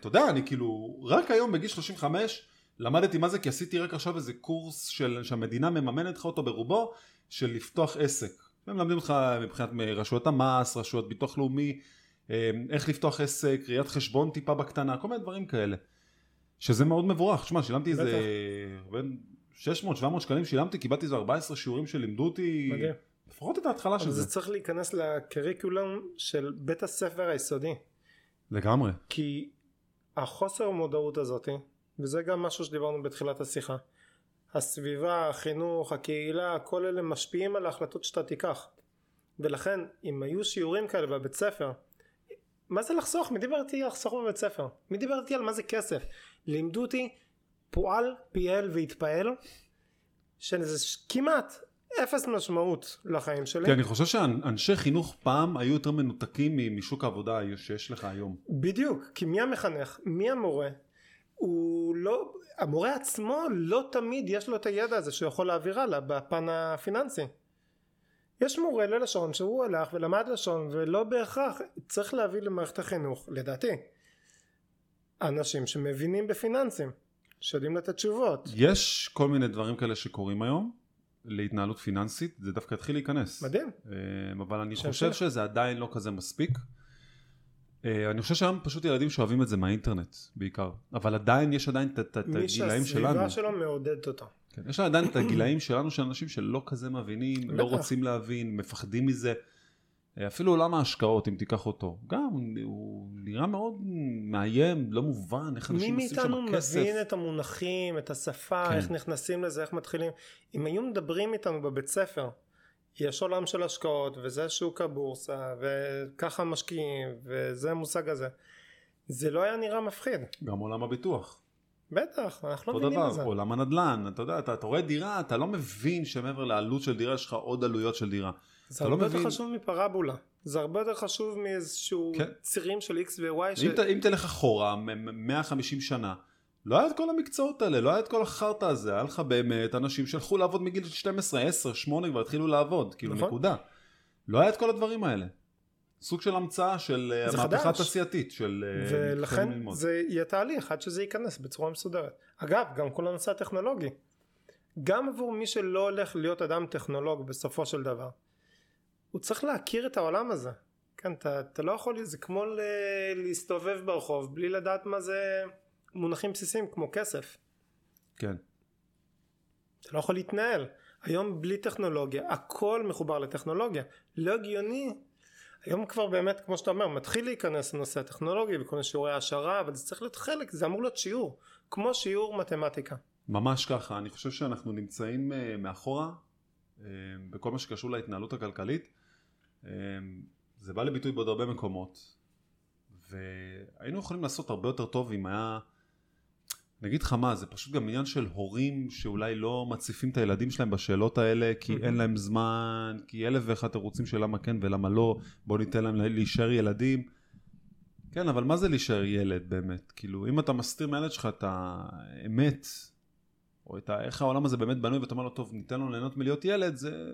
אתה יודע, אני כאילו, רק היום בגיל 35 למדתי מה זה, כי עשיתי רק עכשיו איזה קורס של, שהמדינה מממנת לך אותו ברובו, של לפתוח עסק. הם מלמדים אותך מבחינת רשויות המס, רשויות ביטוח לאומי, אה, איך לפתוח עסק, ראיית חשבון טיפה בקטנה, כל מיני דברים כאלה. שזה מאוד מבורך. שמע, שילמתי איזה... בין 600-700 שקלים שילמתי, קיבלתי איזה 14 שיעורים שלימדו אותי... מדהים. לפחות את ההתחלה של זה. זה צריך להיכנס לקריקולום של בית הספר היסודי. לגמרי. כי החוסר מודעות הזאת, וזה גם משהו שדיברנו בתחילת השיחה, הסביבה, החינוך, הקהילה, כל אלה משפיעים על ההחלטות שאתה תיקח. ולכן, אם היו שיעורים כאלה בבית ספר, מה זה לחסוך? מי דיבר איתי על לחסוך בבית ספר? מי דיבר איתי על מה זה כסף? לימדו אותי פועל, פיאל והתפעל, שזה כמעט אפס משמעות לחיים שלי. כי אני חושב שאנשי חינוך פעם היו יותר מנותקים משוק העבודה שיש לך היום. בדיוק, כי מי המחנך? מי המורה? הוא לא, המורה עצמו לא תמיד יש לו את הידע הזה שהוא יכול להעביר הלאה בפן הפיננסי. יש מורה ללשון שהוא הלך ולמד לשון ולא בהכרח צריך להביא למערכת החינוך, לדעתי, אנשים שמבינים בפיננסים, שיודעים לתת תשובות. יש כל מיני דברים כאלה שקורים היום להתנהלות פיננסית, זה דווקא התחיל להיכנס. מדהים. אה, אבל אני חושב. שזה עדיין לא כזה מספיק. אה, אני חושב שהיום פשוט ילדים שאוהבים את זה מהאינטרנט בעיקר. אבל עדיין יש עדיין את- מי הגילאים שלנו. שהסביבה שלו מעודדת אותו. כן, יש עדיין את הגילאים שלנו של אנשים שלא כזה מבינים, לא. רוצים להבין, מפחדים מזה. אה, אפילו עולם ההשקעות, אם תיקח אותו, גם הוא- נראה מאוד מאיים, לא מובן, איך מי אנשים עושים מאיתנו שם כסף. מבין את המונחים, את השפה, כן. איך נכנסים לזה, איך מתחילים. אם היו מדברים איתנו בבית ספר, יש עולם של השקעות, וזה שוק הבורסה, וככה משקיעים, וזה המושג הזה. זה לא היה נראה מפחיד. גם עולם הביטוח. בטח, אנחנו לא אותו מבינים את דבר, זה. עולם הנדל"ן, אתה יודע, אתה, אתה רואה דירה, אתה לא מבין שמעבר לעלות של דירה יש לך עוד עלויות של דירה. זה לא הרבה יותר מבין- חשוב מפרבולה. זה הרבה יותר חשוב מאיזשהו כן. צירים של x ו-y. ש... אם, ת, אם תלך אחורה, מ- מ- 150 שנה, לא היה את כל המקצועות האלה, לא היה את כל החרטא הזה, היה לך באמת אנשים שהלכו לעבוד מגיל 12, 10, 8 כבר התחילו לעבוד, כאילו נכון. נקודה. לא היה את כל הדברים האלה. סוג של המצאה של אה, המהפכה חדש. התעשייתית של אה, ולכן. זה יהיה תהליך עד שזה ייכנס בצורה מסודרת. אגב, גם כל הנושא הטכנולוגי. גם עבור מי שלא הולך להיות אדם טכנולוג בסופו של דבר. הוא צריך להכיר את העולם הזה. כן, אתה, אתה לא יכול, זה כמו ל- להסתובב ברחוב בלי לדעת מה זה מונחים בסיסיים כמו כסף. כן. אתה לא יכול להתנהל. היום בלי טכנולוגיה, הכל מחובר לטכנולוגיה. לא הגיוני. היום כבר באמת, כמו שאתה אומר, מתחיל להיכנס לנושא הטכנולוגי וכל מיני שיעורי העשרה, אבל זה צריך להיות חלק, זה אמור להיות שיעור, כמו שיעור מתמטיקה. ממש ככה, אני חושב שאנחנו נמצאים אה, מאחורה אה, בכל מה שקשור להתנהלות הכלכלית. אה, זה בא לביטוי בעוד הרבה מקומות, והיינו יכולים לעשות הרבה יותר טוב אם היה, נגיד לך מה, זה פשוט גם עניין של הורים שאולי לא מציפים את הילדים שלהם בשאלות האלה, כי אין להם זמן, כי אלף ואחד תירוצים של למה כן ולמה לא, בוא ניתן להם להישאר ילדים. כן, אבל מה זה להישאר ילד באמת? כאילו, אם אתה מסתיר מהילד שלך את האמת, או את ה... איך העולם הזה באמת בנוי, ואתה אומר לו, טוב, ניתן לו ליהנות מלהיות ילד, זה...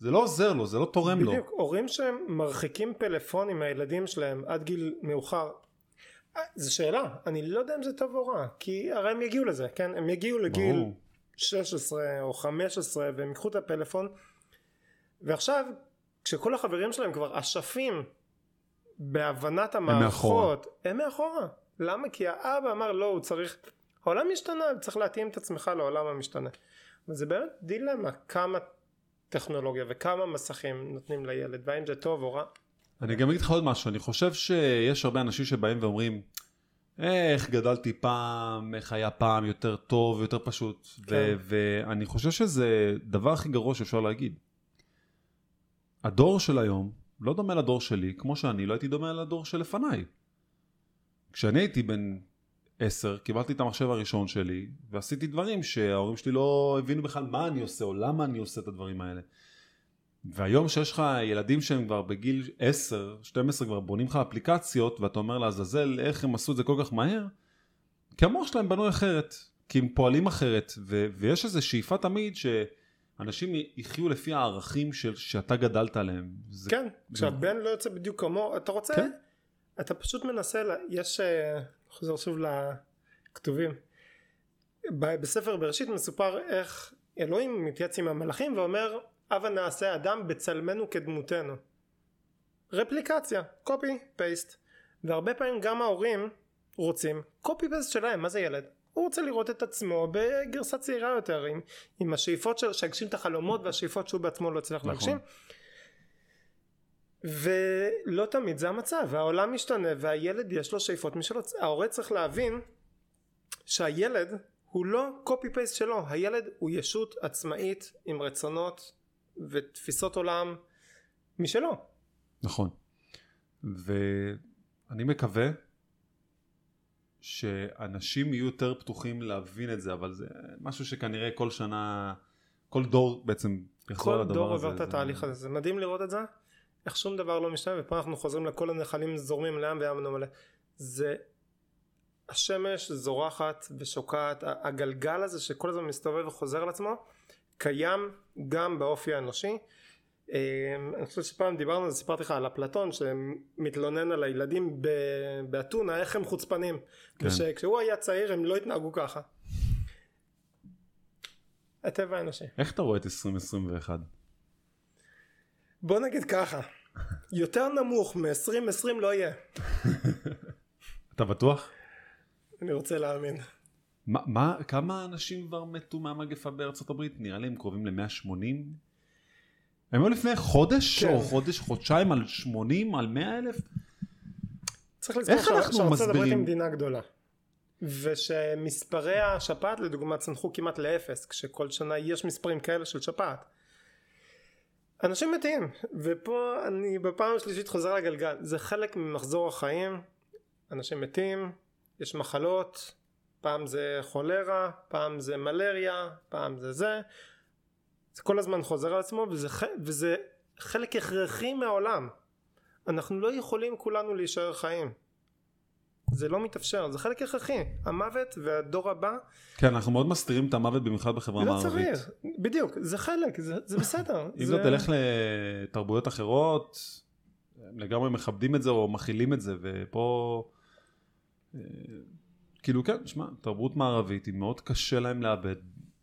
זה לא עוזר לו, זה לא תורם לו. בדיוק, הורים שהם מרחיקים פלאפונים מהילדים שלהם עד גיל מאוחר. אה, זו שאלה, אני לא יודע אם זה טוב או רע, כי הרי הם יגיעו לזה, כן? הם יגיעו לגיל ברור. 16 או 15 והם ייקחו את הפלאפון, ועכשיו, כשכל החברים שלהם כבר אשפים בהבנת המערכות, הם מאחורה. למה? כי האבא אמר לא, הוא צריך... העולם משתנה, צריך להתאים את עצמך לעולם המשתנה. וזה באמת דילמה, כמה טכנולוגיה וכמה מסכים נותנים לילד, והאם זה טוב או רע. אני גם אגיד לך עוד משהו, אני חושב שיש הרבה אנשים שבאים ואומרים, איך גדלתי פעם, איך היה פעם יותר טוב, יותר פשוט, ו- כן. ואני חושב שזה דבר הכי גרוע שאפשר להגיד. הדור של היום לא דומה לדור שלי, כמו שאני לא הייתי דומה לדור שלפניי. כשאני הייתי בן עשר, קיבלתי את המחשב הראשון שלי, ועשיתי דברים שההורים שלי לא הבינו בכלל מה אני עושה, או למה אני עושה את הדברים האלה. והיום שיש לך ילדים שהם כבר בגיל 10, 12 כבר בונים לך אפליקציות, ואתה אומר לעזאזל איך הם עשו את זה כל כך מהר, כי המוח שלהם בנוי אחרת, כי הם פועלים אחרת, ו- ויש איזו שאיפה תמיד שאנשים יחיו לפי הערכים של, שאתה גדלת עליהם. זה, כן, כשהבן לא יוצא בדיוק כמוהו, אתה רוצה, כן. אתה פשוט מנסה, לה- יש, אה, חוזר שוב לכתובים, בספר בראשית מסופר איך אלוהים מתייעץ עם המלאכים ואומר, הבה נעשה אדם בצלמנו כדמותנו. רפליקציה, קופי פייסט. והרבה פעמים גם ההורים רוצים קופי פייסט שלהם, מה זה ילד? הוא רוצה לראות את עצמו בגרסה צעירה יותר, עם, עם השאיפות שלו, שיגשים את החלומות והשאיפות שהוא בעצמו לא הצליח נכון. להגשים. ולא תמיד זה המצב, העולם משתנה והילד יש לו שאיפות משלו, ההורה צריך להבין שהילד הוא לא קופי פייסט שלו, הילד הוא ישות עצמאית עם רצונות ותפיסות עולם משלו. נכון. ואני מקווה שאנשים יהיו יותר פתוחים להבין את זה, אבל זה משהו שכנראה כל שנה, כל דור בעצם יחזור כל לדבר דור הזה. עובר את התהליך הזה, זה מדהים לראות את זה, איך שום דבר לא משתנה ופה אנחנו חוזרים לכל הנחלים זורמים לים וים אינו מלא. זה השמש זורחת ושוקעת, הגלגל הזה שכל הזמן מסתובב וחוזר על עצמו, קיים גם באופי האנושי. אה, אני חושב שפעם דיברנו על זה, סיפרתי לך על אפלטון שמתלונן על הילדים באתונה, איך הם חוצפנים. כן. ושכשהוא היה צעיר הם לא התנהגו ככה. הטבע האנושי. איך אתה רואה את 2021? בוא נגיד ככה, יותר נמוך מ-2020 לא יהיה. *laughs* אתה בטוח? אני רוצה להאמין. מה, מה, כמה אנשים כבר מתו מהמגפה בארצות הברית? נראה לי הם קרובים ל-180? הם היו לפני חודש כן. או חודש, חודשיים על 80, על 100 אלף? צריך לזכור שארצות הברית היא? מדינה גדולה. ושמספרי השפעת לדוגמה צנחו כמעט לאפס, כשכל שנה יש מספרים כאלה של שפעת. אנשים מתים, ופה אני בפעם השלישית חוזר לגלגל, זה חלק ממחזור החיים, אנשים מתים, יש מחלות, פעם זה חולרה, פעם זה מלריה, פעם זה זה, זה כל הזמן חוזר על עצמו וזה, וזה חלק הכרחי מהעולם. אנחנו לא יכולים כולנו להישאר חיים. זה לא מתאפשר, זה חלק הכרחי. המוות והדור הבא, כן, אנחנו מאוד מסתירים את המוות במיוחד בחברה לא המערבית. צריך. בדיוק, זה חלק, זה, זה בסדר. אם זה... אתה תלך לתרבויות אחרות, הם לגמרי מכבדים את זה או מכילים את זה, ופה... כאילו כן, שמע, תרבות מערבית היא מאוד קשה להם לאבד.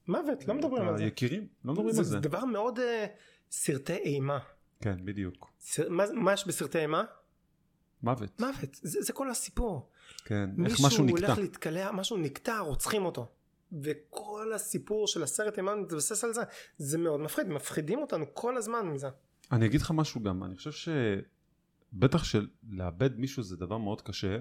מוות, לא מדברים על זה. היקירים, לא מדברים על זה זה. דבר מאוד uh, סרטי אימה. כן, בדיוק. סר... מה, מה יש בסרטי אימה? מוות. מוות, זה, זה כל הסיפור. כן, איך מישהו משהו נקטע. הולך להתקלע, משהו נקטע, רוצחים אותו. וכל הסיפור של הסרט אימה מתבסס על זה. זה מאוד מפחיד, מפחידים אותנו כל הזמן מזה. אני אגיד לך משהו גם, אני חושב שבטח שלאבד מישהו זה דבר מאוד קשה,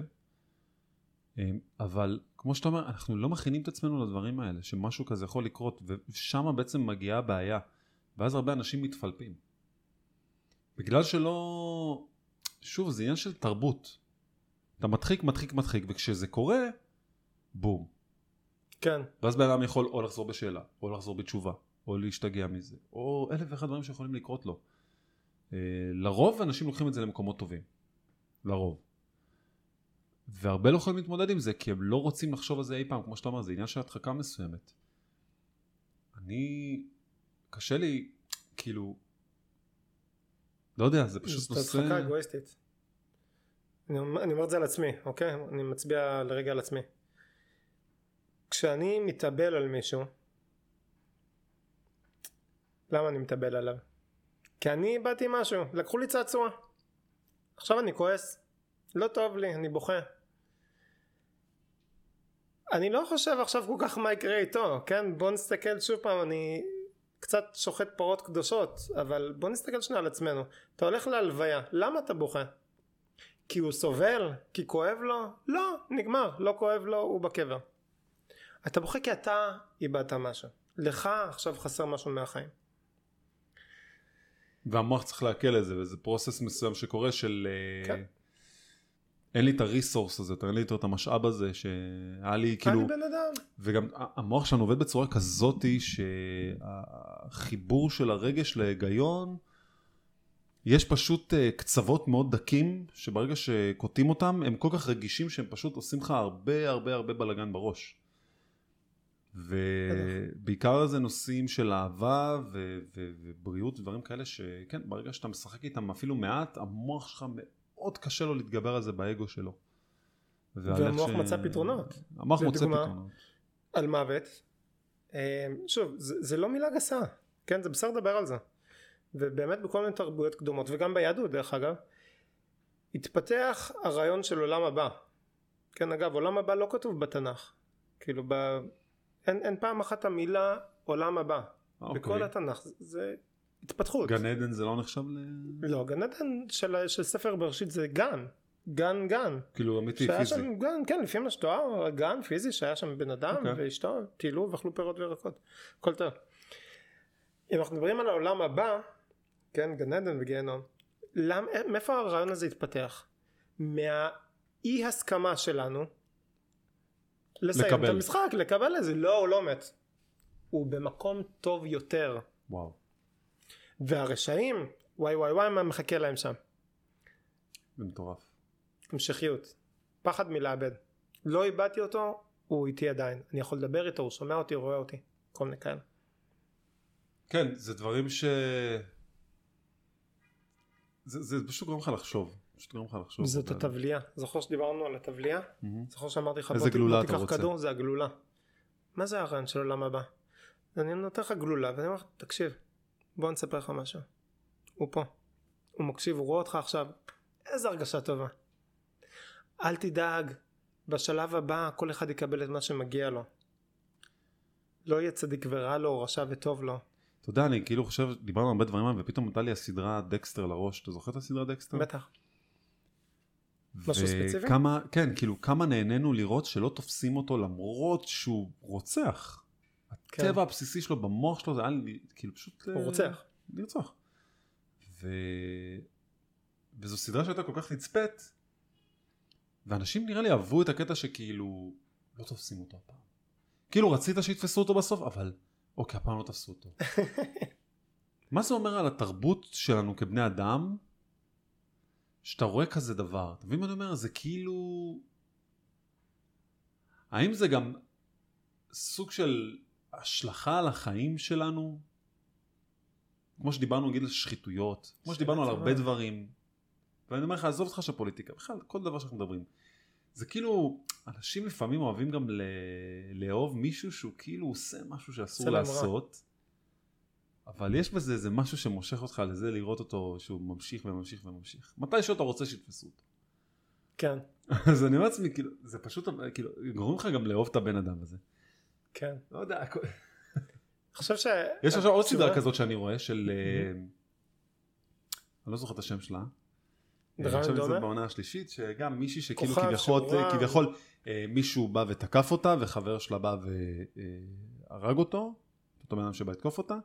אבל כמו שאתה אומר, אנחנו לא מכינים את עצמנו לדברים האלה, שמשהו כזה יכול לקרות, ושם בעצם מגיעה הבעיה, ואז הרבה אנשים מתפלפים. בגלל שלא... שוב, זה עניין של תרבות. אתה מדחיק, מדחיק, מדחיק, וכשזה קורה, בום. כן. ואז בן אדם יכול או לחזור בשאלה, או לחזור בתשובה, או להשתגע מזה, או אלף ואחד דברים שיכולים לקרות לו. אה, לרוב אנשים לוקחים את זה למקומות טובים. לרוב. והרבה לא יכולים להתמודד עם זה, כי הם לא רוצים לחשוב על זה אי פעם, כמו שאתה אומר, זה עניין של הדחקה מסוימת. אני... קשה לי, כאילו... לא יודע, זה פשוט זאת נושא... הדחקה אגואיסטית. אני אומר אני אומר את זה על עצמי, אוקיי? אני מצביע לרגע על עצמי. כשאני מתאבל על מישהו, למה אני מתאבל עליו? כי אני איבדתי משהו, לקחו לי צעצוע. עכשיו אני כועס, לא טוב לי, אני בוכה. אני לא חושב עכשיו כל כך מה יקרה איתו, כן? בוא נסתכל שוב פעם, אני קצת שוחט פרות קדושות, אבל בוא נסתכל שנייה על עצמנו. אתה הולך להלוויה, למה אתה בוכה? כי הוא סובל? כי כואב לו? לא, נגמר, לא כואב לו, הוא בקבר. אתה בוכה כי אתה איבדת משהו. לך עכשיו חסר משהו מהחיים. והמוח צריך לעכל את זה, וזה פרוסס מסוים שקורה של... אה, כן. אין לי את הריסורס הזה, אין לי את המשאב הזה שהיה לי כאילו... אני בן אדם. וגם המוח שלנו עובד בצורה כזאתי שהחיבור של הרגש להיגיון, יש פשוט אה, קצוות מאוד דקים, שברגע שקוטעים אותם, הם כל כך רגישים שהם פשוט עושים לך הרבה הרבה הרבה בלאגן בראש. ובעיקר זה נושאים של אהבה ו- ו- ובריאות ודברים כאלה שכן ברגע שאתה משחק איתם אפילו מעט המוח שלך מאוד קשה לו להתגבר על זה באגו שלו. והמוח מצא פתרונות. המוח מוצא פתרונות. על מוות. אה, שוב, זה, זה לא מילה גסה, כן? זה בסדר לדבר על זה. ובאמת בכל מיני תרבויות קדומות, וגם ביהדות דרך אגב, התפתח הרעיון של עולם הבא. כן, אגב, עולם הבא לא כתוב בתנ"ך. כאילו, ב... אין, אין פעם אחת המילה עולם הבא. אוקיי. בכל התנ"ך. זה התפתחות. גן עדן זה לא נחשב ל... לא, גן עדן של, של ספר בראשית זה גן. גן גן. כאילו אמיתי, פיזי. שם גן, כן, לפי מה שתואר, גן פיזי שהיה שם בן אדם אוקיי. ואשתו, טיילו ואכלו פירות וירקות, הכל טוב. אם אנחנו מדברים על העולם הבא, כן, גן עדן וגיהנום, למ- מאיפה הרעיון הזה התפתח? מהאי הסכמה שלנו לסיים לקבל. את המשחק, לקבל את זה, לא, הוא לא מת. הוא במקום טוב יותר. וואו. והרשעים, וואי וואי וואי מה מחכה להם שם. זה מטורף. המשכיות. פחד מלאבד. לא איבדתי אותו, הוא איתי עדיין. אני יכול לדבר איתו, הוא שומע אותי, רואה אותי. כל מיני כאלה. כן, זה דברים ש... זה, זה פשוט גורם לך לחשוב. פשוט גורם לך לחשוב. זאת התבלייה. זוכר שדיברנו על התבלייה? מהמם. זוכר שאמרתי לך איזה גלולה אתה רוצה? כדור? זה הגלולה. מה זה הרעיון של עולם הבא? אני נותן לך גלולה ואני אומר לך תקשיב בוא אני אספר לך משהו. הוא פה. הוא מקשיב הוא רואה אותך עכשיו. איזה הרגשה טובה. אל תדאג בשלב הבא כל אחד יקבל את מה שמגיע לו. לא יהיה צדיק ורע לו או רשע וטוב לו. אתה יודע, אני כאילו חושב, דיברנו הרבה דברים האלה, ופתאום עלתה לי הסדרה דקסטר לראש. אתה זוכר את הסדרה דקסטר? בטח. משהו ספציפי? וכמה, כן, כאילו, כמה נהנינו לראות שלא תופסים אותו למרות שהוא רוצח. כן. הטבע הבסיסי שלו במוח שלו זה היה לי, כאילו פשוט... הוא ל- רוצח. לרצוח. ו... וזו סדרה שהייתה כל כך נצפית, ואנשים נראה לי אהבו את הקטע שכאילו לא תופסים אותו הפעם. כאילו רצית שיתפסו אותו בסוף, אבל אוקיי, הפעם לא תפסו אותו. *laughs* מה זה אומר על התרבות שלנו כבני אדם, שאתה רואה כזה דבר? אתה מבין מה אני אומר? זה כאילו... האם זה גם סוג של השלכה על החיים שלנו? כמו שדיברנו נגיד על שחיתויות, כמו שדיברנו על הרבה. דברים, ואני אומר לך, עזוב אותך של פוליטיקה, בכלל, כל דבר שאנחנו מדברים. זה כאילו, אנשים לפעמים אוהבים גם ל... לאהוב מישהו שהוא כאילו עושה משהו שאסור. לעשות, אבל יש בזה איזה משהו שמושך אותך לזה לראות אותו שהוא ממשיך וממשיך וממשיך. מתי שאתה רוצה שיתפסו אותו. כן. *laughs* אז אני אומר לעצמי, כאילו, זה פשוט, כאילו, גורם לך גם לאהוב את הבן אדם הזה. כן. לא יודע, חושב ש... יש עכשיו עוד סדרה כזאת שאני רואה של... אה, אני לא זוכר את השם שלה. עכשיו זה דונר? בעונה השלישית, שגם מישהי שכאילו כביכול, אה, מישהו בא ותקף אותה, וחבר שלה בא והרג אותו, אותו בן אדם שבא לתקוף אותה,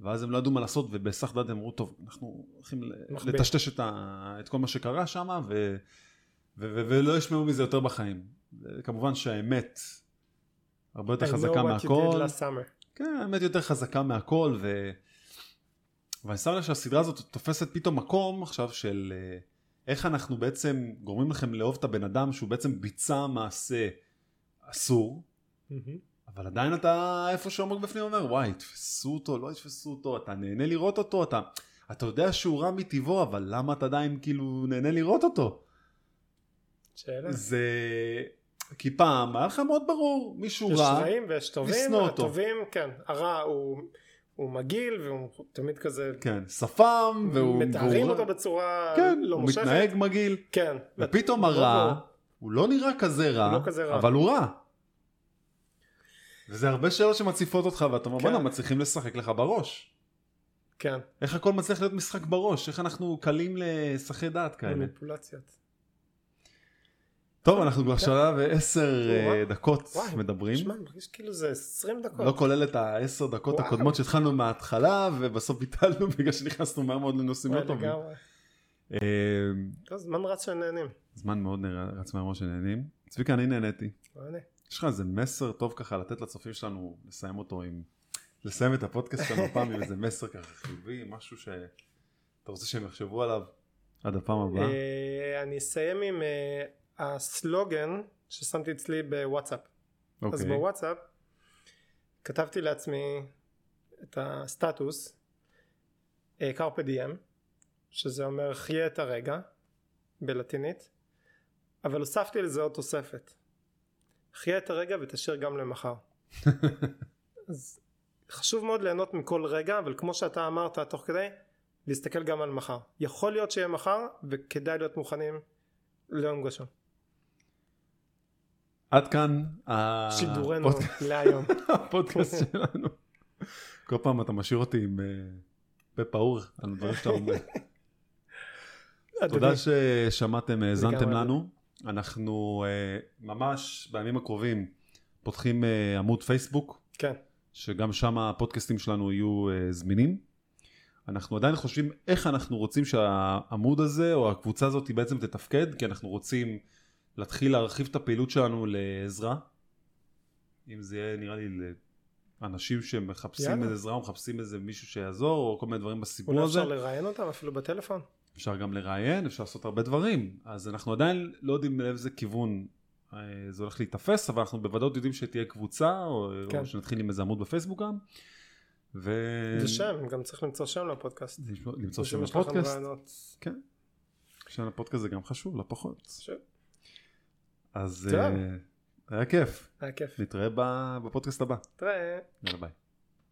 ואז הם לא ידעו מה לעשות, ובהיסח דעת הם אמרו, טוב, אנחנו הולכים. לטשטש את, ה- את כל מה שקרה שם, ו, ו, ו, ולא ישמעו מזה יותר בחיים. כמובן שהאמת הרבה יותר I חזקה מהכל. כן, האמת יותר חזקה מהכל, ו... ואני שם לב שהסדרה הזאת תופסת פתאום מקום עכשיו של אה, איך אנחנו בעצם גורמים לכם לאהוב את הבן אדם שהוא בעצם ביצע מעשה אסור, מהמם. אבל עדיין אתה איפה שעומק בפנים אומר, וואי, יתפסו אותו, לא יתפסו אותו, אתה נהנה לראות אותו, אתה, אתה יודע שהוא רע מטבעו, אבל למה אתה עדיין כאילו נהנה לראות אותו? שאלה. זה... כי פעם היה לך מאוד ברור, מישהו יש רע, רעים ויש טובים. הטובים, כן, הרע הוא, הוא מגעיל והוא תמיד כזה, כן, שפם, והוא... מתארים והוא- אותו בצורה כן, לא הוא מושכת, מתנהג מגעיל, כן, ופתאום לא הרע. הוא לא נראה כזה רע, הוא לא כזה רע. אבל הוא רע. וזה הרבה שאלות שמציפות אותך, ואתה אומר, כן. בוא'נה, מצליחים לשחק לך בראש. כן, איך הכל מצליח להיות משחק בראש? איך אנחנו קלים לסחי דעת כאלה? מניפולציות. טוב, אנחנו כבר שעה ועשר אה. דקות מדברים. שמע, מרגיש כאילו זה 20 דקות. לא כולל את העשר דקות. הקודמות שהתחלנו מההתחלה, ובסוף ביטלנו *laughs* בגלל שנכנסנו מהר מאוד לנושאים לא טובים. אה, טוב, זמן רץ שנהנים. זמן מאוד רץ מהר מאוד שנהנים. צביקה, אני נהניתי. יש לך איזה מסר טוב ככה לתת לצופים שלנו, לסיים אותו עם... לסיים את הפודקאסט שלנו *laughs* פעם עם איזה מסר ככה חיובי, משהו שאתה רוצה שהם יחשבו עליו עד הפעם הבאה. אה, אני אסיים עם הסלוגן ששמתי אצלי בוואטסאפ. אז אוקיי. בוואטסאפ כתבתי לעצמי את הסטטוס קרפה דיאם שזה אומר חיה את הרגע בלטינית אבל הוספתי לזה עוד תוספת חיה את הרגע ותשאיר גם למחר *laughs* אז חשוב מאוד ליהנות מכל רגע אבל כמו שאתה אמרת תוך כדי להסתכל גם על מחר יכול להיות שיהיה מחר וכדאי להיות מוכנים ליום גשום עד כאן שידורנו להיום *laughs* הפודקאסט שלנו. כל פעם אתה משאיר אותי עם אה, פה פעור על הדברים שאתה אומר. תודה ששמעתם, האזנתם לגמרי. לנו. אנחנו אה, ממש בימים הקרובים פותחים אה, עמוד פייסבוק, כן שגם שם הפודקאסטים שלנו יהיו אה, זמינים. אנחנו עדיין חושבים איך אנחנו רוצים שהעמוד הזה או הקבוצה הזאת בעצם תתפקד, כי אנחנו רוצים להתחיל להרחיב את הפעילות שלנו לעזרה. אם זה יהיה נראה לי לאנשים שמחפשים יאללה. איזה עזרה או מחפשים איזה מישהו שיעזור או כל מיני דברים בסיפור אולי הזה. אפשר לראיין אותם אפילו בטלפון אפשר גם לראיין, אפשר לעשות הרבה דברים. אז אנחנו עדיין לא יודעים לאיזה כיוון אה, זה הולך להיתפס, אבל אנחנו בוודאות יודעים שתהיה קבוצה, או, כן. או שנתחיל עם איזה עמוד בפייסבוק גם. ו... זה שם גם צריך למצוא שם לפודקאסט למצוא- שם לפודקאסט. כן. שם הפודקאסט זה גם חשוב, לא פחות. ש- אז. אה, היה כיף. היה כיף נתראה בפודקאסט הבא. תראה יאללה ביי.